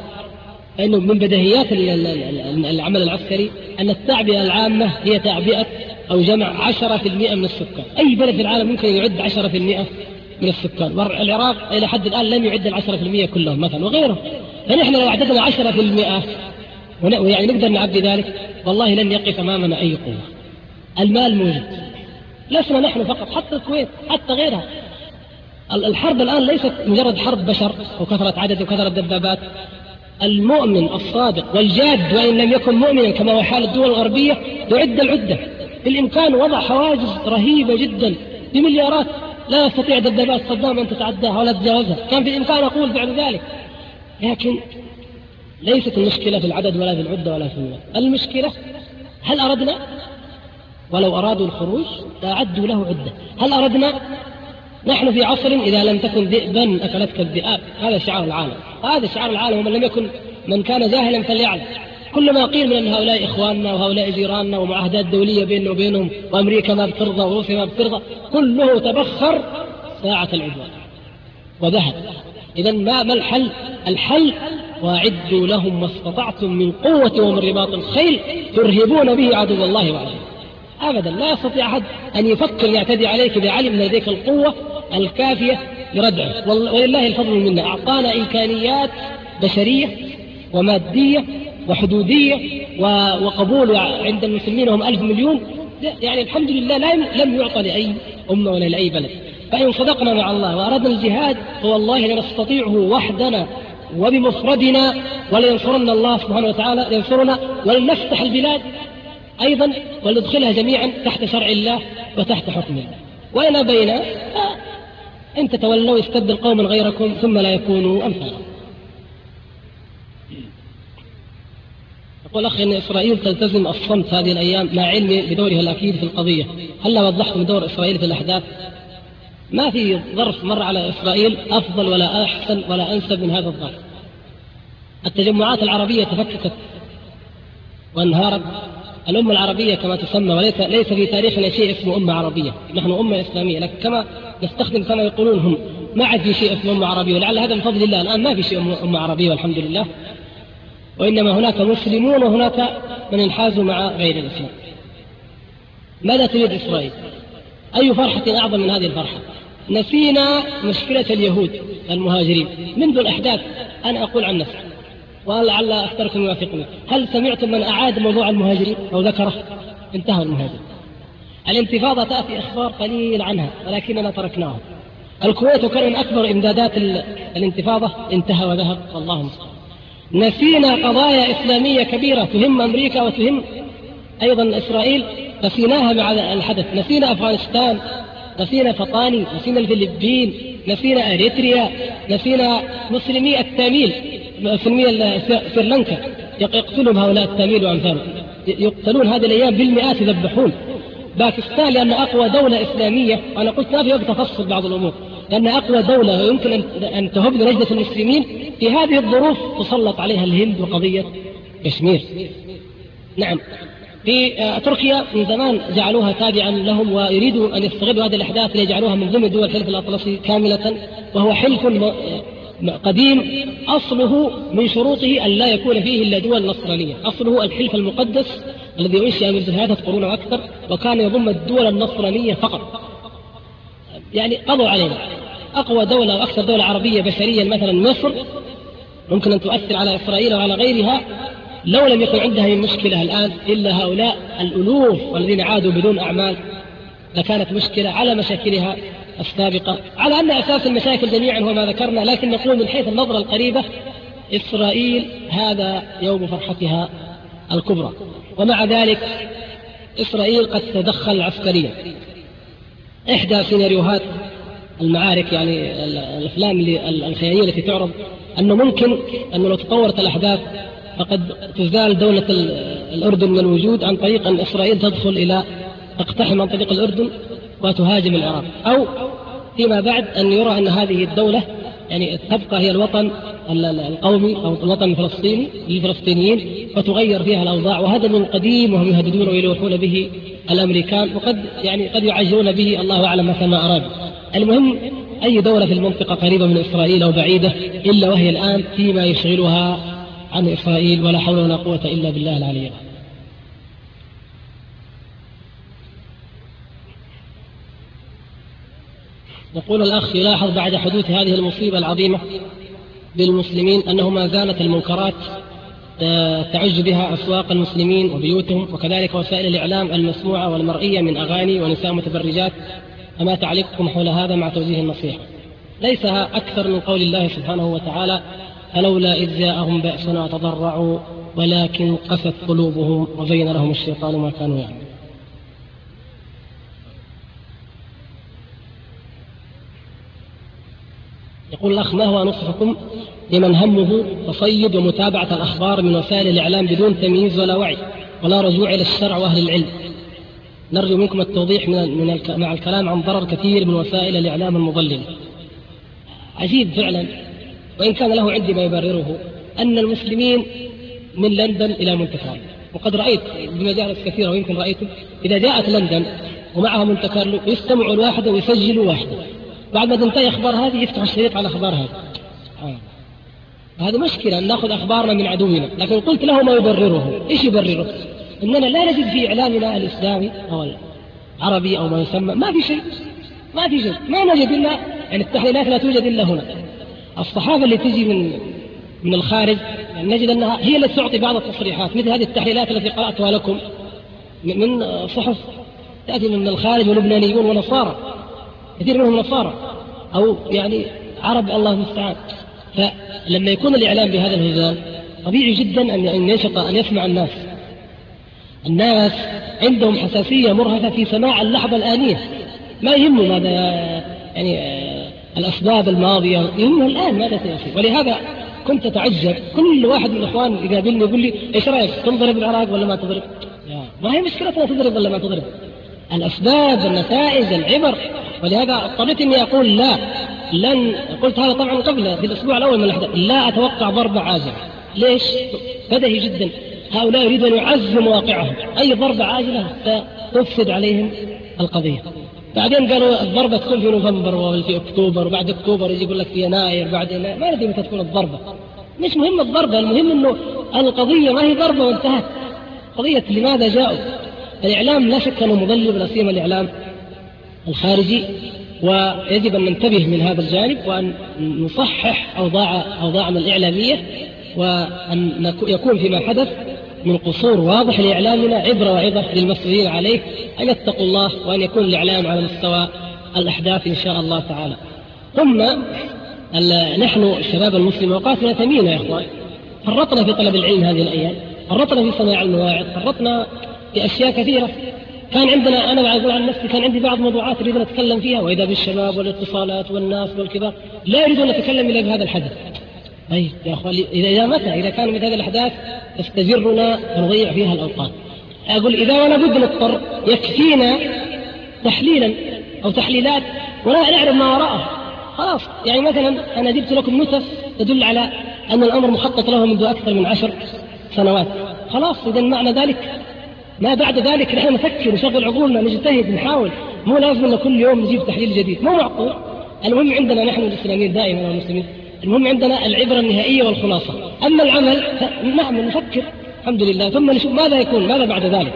فإنه من بديهيات العمل العسكري أن التعبئة العامة هي تعبئة أو جمع 10% من السكان. أي بلد في العالم ممكن يعد 10% من السكان. والعراق إلى حد الآن لم يعد العشرة في المئة كلهم مثلا وغيره. فنحن لو أعددنا عشرة في المئة ويعني نقدر نعبي ذلك؟ والله لن يقف أمامنا أي قوة. المال موجود. لسنا نحن فقط حتى الكويت حتى غيرها. الحرب الآن ليست مجرد حرب بشر وكثرة عدد وكثرة دبابات. المؤمن الصادق والجاد وإن لم يكن مؤمنا كما هو حال الدول الغربية يعد العدة. بالإمكان وضع حواجز رهيبة جدا بمليارات. لا يستطيع دبابات صدام أن تتعداها ولا تتجاوزها. كان بالإمكان أقول فعل ذلك. لكن ليست المشكلة في العدد ولا في العدة ولا في المال المشكلة هل أردنا؟ ولو أرادوا الخروج لأعدوا له عدة. هل أردنا؟ نحن في عصر إذا لم تكن ذئبا أكلتك الذئاب. هذا شعار العالم. هذا شعار العالم. ومن لم يكن من كان جاهلا فليعلم. كل ما قيل من أن هؤلاء إخواننا وهؤلاء جيراننا ومعاهدات دولية بيننا وبينهم وأمريكا ما بترضى وروسيا ما بترضى كله تبخر ساعة العدوان. وذهب. إذا ما ما الحل؟ الحل وأعدوا لهم ما استطعتم من قوة ومن رباط الخيل ترهبون به عدو الله وعدوه. أبدا لا يستطيع أحد أن يفكر يعتدي عليك إذا علم لديك القوة الكافية لردعه. ولله الفضل منا. أعطانا إمكانيات بشرية ومادية وحدودية وقبول عند المسلمين هم ألف مليون. يعني الحمد لله لم يعطى لأي أمة ولا لأي بلد. فإن صدقنا مع الله وأردنا الجهاد فوالله لنستطيعه وحدنا. وبمفردنا ولينصرنا الله سبحانه وتعالى ينصرنا ولنفتح البلاد أيضا ولندخلها جميعا تحت شرع الله وتحت حكم الله. وإن أبينا إن تتولوا يستبدل قوما غيركم ثم لا يكونوا أمثالكم يقول أخي أن إسرائيل تلتزم الصمت هذه الأيام مع علمي بدورها الأكيد في القضية. هل وضحتم دور إسرائيل في الأحداث؟ ما في ظرف مر على إسرائيل أفضل ولا أحسن ولا أنسب من هذا الظرف. التجمعات العربية تفككت وانهارت. الأمة العربية كما تسمى وليس ليس في تاريخنا شيء اسمه أمة عربية. نحن أمة إسلامية. لكن كما نستخدم كما يقولون هم ما عاد في شيء اسمه أمة عربية. ولعل هذا من فضل الله. الآن ما في شيء أمة عربية والحمد لله. وإنما هناك مسلمون وهناك من انحازوا مع غير الإسلام. ماذا تريد إسرائيل؟ أي فرحة أعظم من هذه الفرحة؟ نسينا مشكلة اليهود المهاجرين. منذ الأحداث أنا أقول عن نفسي ولعل أكثركم يوافقني هل سمعتم من أعاد موضوع المهاجرين أو ذكره؟ انتهى المهاجرين. الانتفاضة تأتي أخبار قليل عنها ولكننا تركناها. الكويت وكان من أكبر إمدادات الانتفاضة. انتهى وذهب. المستعان. نسينا قضايا إسلامية كبيرة تهم أمريكا وتهم أيضا إسرائيل نسيناها مع الحدث نسينا أفغانستان نسينا فطاني نسينا الفلبين نسينا أريتريا نسينا مسلمي التاميل مسلمي سريلانكا يقتلهم هؤلاء التاميل وأمثالهم يقتلون هذه الأيام بالمئات يذبحون. باكستان لأن أقوى دولة إسلامية أنا قلت ما في وقت أفصل بعض الأمور. لأن أقوى دولة يمكن أن تهب لنجدة المسلمين في هذه الظروف تسلط عليها الهند وقضية كشمير نعم. في آه، تركيا من زمان جعلوها تابعا لهم ويريدوا أن يستغلوا هذه الأحداث ليجعلوها من ضمن دول الحلف الأطلسي كاملة وهو حلف قديم أصله من شروطه أن لا يكون فيه إلا دول نصرانية. أصله الحلف المقدس الذي أنشئ من ثلاثة قرون وأكثر وكان يضم الدول النصرانية فقط. يعني قضوا علينا. أقوى دولة وأكثر دولة عربية بشريا مثلا مصر ممكن أن تؤثر على إسرائيل وعلى غيرها. لو لم يكن عندها من مشكلة الآن إلا هؤلاء الألوف والذين عادوا بدون أعمال لكانت مشكلة على مشاكلها السابقة. على أن أساس المشاكل جميعا هو ما ذكرنا لكن نقول من حيث النظرة القريبة إسرائيل هذا يوم فرحتها الكبرى. ومع ذلك إسرائيل قد تدخل عسكريا. إحدى سيناريوهات المعارك يعني الأفلام الخيالية التي تعرض أنه ممكن انه لو تطورت الأحداث فقد تزال دولة الأردن من الوجود عن طريق أن إسرائيل تدخل إلى تقتحم عن طريق الأردن وتهاجم العراق أو فيما بعد أن يرى أن هذه الدولة يعني تبقى هي الوطن القومي أو الوطن الفلسطيني للفلسطينيين فتغير فيها الأوضاع وهذا من قديم وهم يهددون ويلوحون به الأمريكان وقد يعني قد يعجلون به الله أعلم متى ما أراد. المهم أي دولة في المنطقة قريبة من إسرائيل أو بعيدة إلا وهي الآن فيما يشغلها عن إسرائيل ولا حول ولا قوة إلا بالله العلي العظيم. يقول الأخ يلاحظ بعد حدوث هذه المصيبة العظيمة بالمسلمين أنه ما زالت المنكرات آه، تعج بها أسواق المسلمين وبيوتهم وكذلك وسائل الإعلام المسموعة والمرئية من أغاني ونساء متبرجات فما تعليقكم حول هذا مع توجيه النصيحة ليس أكثر من قول الله سبحانه وتعالى فلولا إذ جاءهم بأسنا تضرعوا ولكن قست قلوبهم وزين لهم الشيطان ما كانوا يعملون. يقول الأخ ما هو نصحكم لمن همه تصيد ومتابعة الأخبار من وسائل الإعلام بدون تمييز ولا وعي ولا رجوع إلى الشرع وأهل العلم. نرجو منكم التوضيح من من مع الكلام عن ضرر كثير من وسائل الإعلام المضللة. عجيب فعلا. وإن كان له عندي ما يبرره أن المسلمين من لندن إلى مونte كارلو وقد رأيت بمجالس كثيرة ويمكن رأيتم إذا جاءت لندن ومعها مونte كارلو يستمعوا الواحدة ويسجلوا واحدة بعد ما تنتهي أخبار هذه يفتح الشريط على أخبار هذه. آه. هذه مشكلة أن نأخذ أخبارنا من عدونا. لكن قلت له ما يبرره. إيش يبرره؟ إننا لا نجد في إعلامنا الإسلامي أو العربي أو ما يسمى ما في شيء. ما في شيء. ما نجد إلا يعني التحليلات لا توجد إلا هنا. الصحافة اللي تجي من من الخارج يعني نجد أنها هي التي تعطي بعض التصريحات مثل هذه التحليلات التي قرأتها لكم من صحف تأتي من الخارج ولبنانيون ونصارى كثير منهم نصارى أو يعني عرب الله المستعان. فلما يكون الإعلام بهذا الهزال طبيعي جدا أن ينشط أن يسمع الناس. الناس عندهم حساسية مرهفة في سماع اللحظة الآنية. ما يهمه ماذا يعني الأسباب الماضية. يهمه الآن ماذا سيصير ولهذا كنت أتعجب. كل واحد من الإخوان يقابلني يقول لي إيش رأيك؟ تنضرب العراق ولا ما تضرب؟ ما هي مشكلتنا تضرب ولا ما تضرب؟ الأسباب النتائج العبر. ولهذا اضطريت إني أقول لا. لن قلت هذا طبعا قبل في الأسبوع الأول من الأحداث. لا أتوقع ضربه عاجله ليش؟ بدهي جدا. هؤلاء يريدون ان يعزموا واقعهم. أي ضربه عاجله ستفسد عليهم القضية. بعدين قالوا الضربة تكون في نوفمبر ولا في أكتوبر وبعد أكتوبر يجي يقول لك في يناير بعد يناير. ما ندري متى تكون الضربة. مش مهم الضربة المهم إنه القضية ما هي ضربة وانتهت. قضية لماذا جاءوا؟ الإعلام لا شك أنه مضلل لا سيما الإعلام الخارجي ويجب أن ننتبه من هذا الجانب وأن نصحح أوضاع أوضاعنا الإعلامية وأن يكون فيما حدث من قصور واضح لإعلامنا عبرة وعظة للمسؤولين عليه أن يتقوا الله وأن يكون الإعلام على مستوى الأحداث إن شاء الله تعالى ثم نحن الشباب المسلم أوقاتنا ثمينة يا إخوان فرطنا في طلب العلم هذه الأيام فرطنا في صناعة المواعظ فرطنا في أشياء كثيرة كان عندنا أنا أقول عن نفسي كان عندي بعض موضوعات أريد أن أتكلم فيها وإذا بالشباب والاتصالات والناس والكبار لا أريد أن أتكلم إلا بهذا الحدث. طيب يا إخوان اذا متى؟ إذا كان مثل هذه الأحداث تستجرنا ونضيع فيها الأوقات. أقول إذا ولا بد نضطر يكفينا تحليلا أو تحليلات ولا نعرف ما وراءه. خلاص يعني مثلا أنا جبت لكم نسخ تدل على أن الأمر مخطط له منذ أكثر من عشر سنوات. خلاص اذا معنى ذلك ما بعد ذلك نحن نفكر نشغل عقولنا نجتهد نحاول مو لازم إن كل يوم نجيب تحليل جديد مو معقول المهم عندنا نحن الإسلاميين دائما المسلمين المهم عندنا العبرة النهائية والخلاصة أما العمل نعم نفكر الحمد لله. ثم نشوف ماذا يكون ماذا بعد ذلك.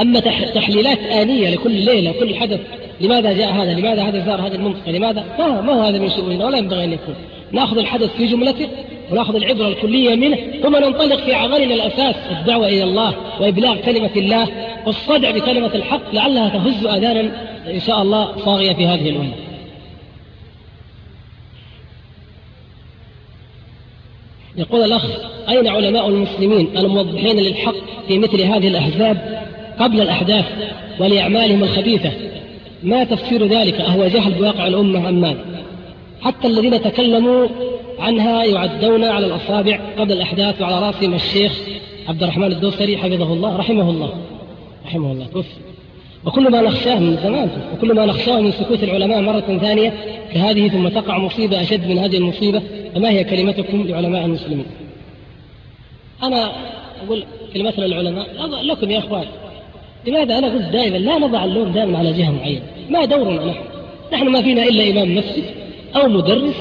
أما تحليلات آنية لكل ليلة كل حدث لماذا جاء هذا لماذا هذا زار هذه المنطقة لماذا؟ ما, ما هو هذا من شؤوننا؟ ولا ينبغي أن يكون. نأخذ الحدث في جملته ونأخذ العبرة الكلية منه ثم ننطلق في عملنا الأساس الدعوة إلى الله وإبلاغ كلمة الله والصدع بكلمة الحق لعلها تهز آذانا إن شاء الله صاغية في هذه الأمة. يقول الأخ أين علماء المسلمين الموضحين للحق في مثل هذه الأحزاب قبل الأحداث ولأعمالهم الخبيثة؟ ما تفسير ذلك؟ أهو جهل بواقع الأمة أم ماذا حتى الذين تكلموا عنها يعدون على الأصابع قبل الأحداث وعلى رأسهم الشيخ عبد الرحمن الدوسري حفظه الله رحمه الله. رحمه الله. توفي. وكل ما نخشاه من زمان وكل ما نخشاه من سكوت العلماء مرة ثانية كهذه ثم تقع مصيبة أشد من هذه المصيبة فما هي كلمتكم لعلماء المسلمين؟ أنا أقول كلمة للعلماء لكم يا أخوان لماذا أنا قلت دائما لا نضع اللوم دائما على جهة معينة؟ ما دورنا نحن؟ نحن ما فينا إلا إمام مسجد أو مدرس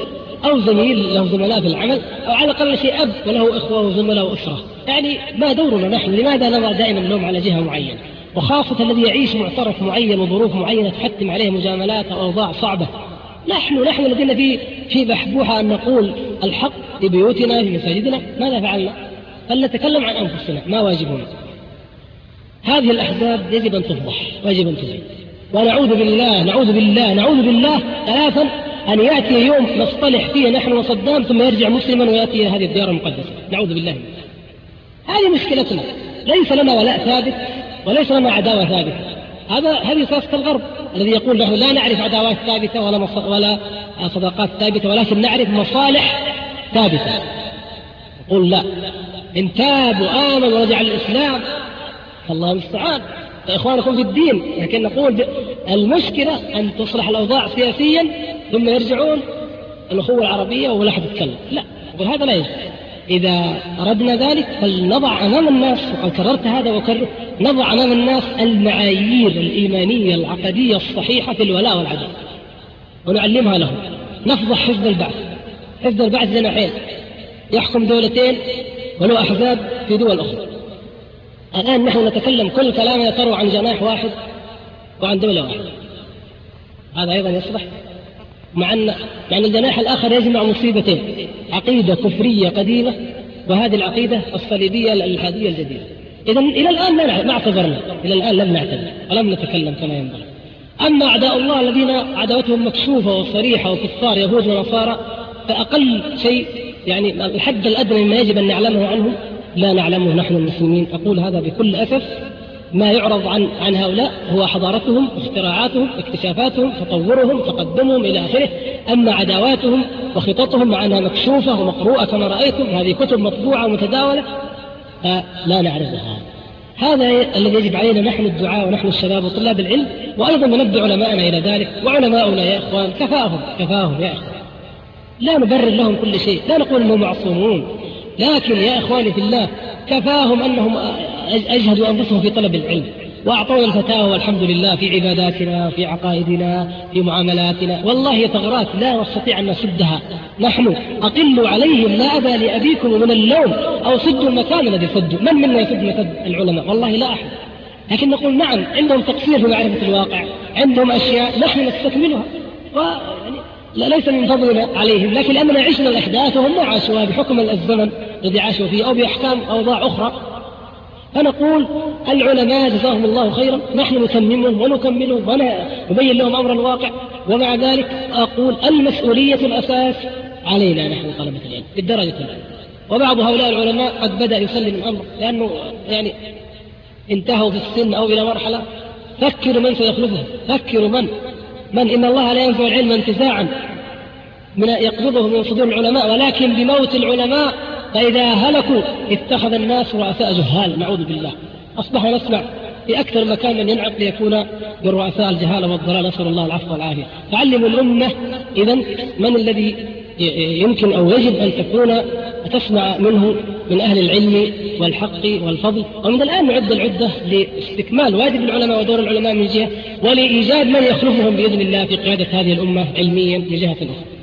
أو زميل له زملاء في العمل أو على الأقل شيء أب وله إخوة وزملاء وأسرة. يعني ما دورنا نحن؟ لماذا نضع دائما اللوم على جهة معينة؟ وخاصة الذي يعيش معترف معين وظروف معينة تحتم عليه مجاملات أو أوضاع صعبة. نحن نحن الذين في في بحبوحة أن نقول الحق في بيوتنا في مساجدنا. ماذا فعلنا؟ فلنتكلم عن أنفسنا؟ ما واجبنا؟ هذه الأحزاب يجب أن تفضح ويجب أن تزيد. ونعوذ بالله نعوذ بالله نعوذ بالله ثلاثا أن يأتي يوم نصطلح فيه نحن وصدام ثم يرجع مسلما ويأتي إلى هذه الديار المقدسة. نعوذ بالله هذه مشكلتنا. ليس لنا ولاء ثابت. وليس لنا عداوة ثابتة. هذا هذه سياسة الغرب الذي يقول نحن لا نعرف عداوات ثابتة ولا ولا صداقات ثابتة ولكن نعرف مصالح ثابتة. يقول لا. إن تاب وآمن ورجع الإسلام فالله المستعان. إخوانكم في الدين لكن نقول المشكلة أن تصلح الأوضاع سياسيا ثم يرجعون الأخوة العربية ولا أحد يتكلم. لا. يقول هذا لا يجوز. إذا أردنا ذلك فلنضع أمام الناس وقد كررت هذا وكرر نضع أمام الناس المعايير الإيمانية العقدية الصحيحة في الولاء والعداء ونعلمها لهم. نفضح حزب البعث حزب البعث جناحين يحكم دولتين ولو أحزاب في دول أخرى. الآن نحن نتكلم كل كلامنا تروى عن جناح واحد وعن دولة واحدة. هذا أيضا يصلح؟ مع أن يعني الجناح الآخر يجمع مصيبتين عقيدة كفرية قديمة وهذه العقيدة الصليبية الإلحادية الجديدة. إذا إلى الآن ما ما اعتذرنا إلى الآن لم نعتذر ولم نتكلم كما ينبغي. أما أعداء الله الذين عداوتهم مكشوفة وصريحة وكفار يهود ونصارى فأقل شيء يعني الحد الأدنى مما يجب أن نعلمه عنهم لا نعلمه نحن المسلمين. أقول هذا بكل أسف. ما يعرض عن عن هؤلاء هو حضارتهم اختراعاتهم اكتشافاتهم تطورهم تقدمهم إلى آخره. أما عداواتهم وخططهم مع أنها مكشوفة ومقروءة كما رأيتم هذه كتب مطبوعة ومتداولة فلا نعرفها هذا الذي يجب علينا نحن الدعاء ونحن الشباب وطلاب العلم وأيضا ننبه علماءنا إلى ذلك. وعلماؤنا يا إخوان كفاهم كفاهم يا إخوان. لا نبرر لهم كل شيء لا نقول إنهم معصومون. لكن يا إخواني في الله كفاهم أنهم أجهدوا أنفسهم في طلب العلم وأعطونا الفتاوى والحمد لله في عباداتنا في عقائدنا في معاملاتنا. والله ثغرات لا نستطيع أن نسدها. نحن اقلوا عليهم لا أبا لأبيكم من اللوم أو سدوا المكان الذي سدوا من منا يسد مسد العلماء؟ والله لا أحد. لكن نقول نعم عندهم تقصير في معرفة الواقع عندهم أشياء نحن نستكملها. ويعني ليس من فضلنا عليهم لكن لأننا عشنا الأحداث وهم ما عاشوها بحكم الزمن الذي عاشوا فيه أو بأحكام أوضاع أخرى. فنقول العلماء جزاهم الله خيرا نحن نتممهم ونكملهم ونبين لهم أمر الواقع. ومع ذلك أقول المسؤولية الأساس علينا نحن طلبة العلم بالدرجة الأولى. وبعض هؤلاء العلماء قد بدأ يسلم الأمر لأنه يعني انتهوا في السن أو إلى مرحلة فكروا من سيخلفهم فكروا من؟ من إن الله لا ينفع العلم انتزاعا من يقبضه من صدور العلماء ولكن بموت العلماء فإذا هلكوا اتخذ الناس رؤساء جهال نعوذ بالله. أصبح نسمع في أكثر مكان من ينعق ليكون برؤساء الجهالة والضلال نسأل الله العفو والعافية. فعلموا الأمة إذا من الذي يمكن أو يجب أن تكون تسمع منه من أهل العلم والحق والفضل. ومن الآن نعد العدة لاستكمال واجب العلماء ودور العلماء من جهة ولإيجاد من يخلفهم بإذن الله في قيادة هذه الأمة علميا من جهة أخرى.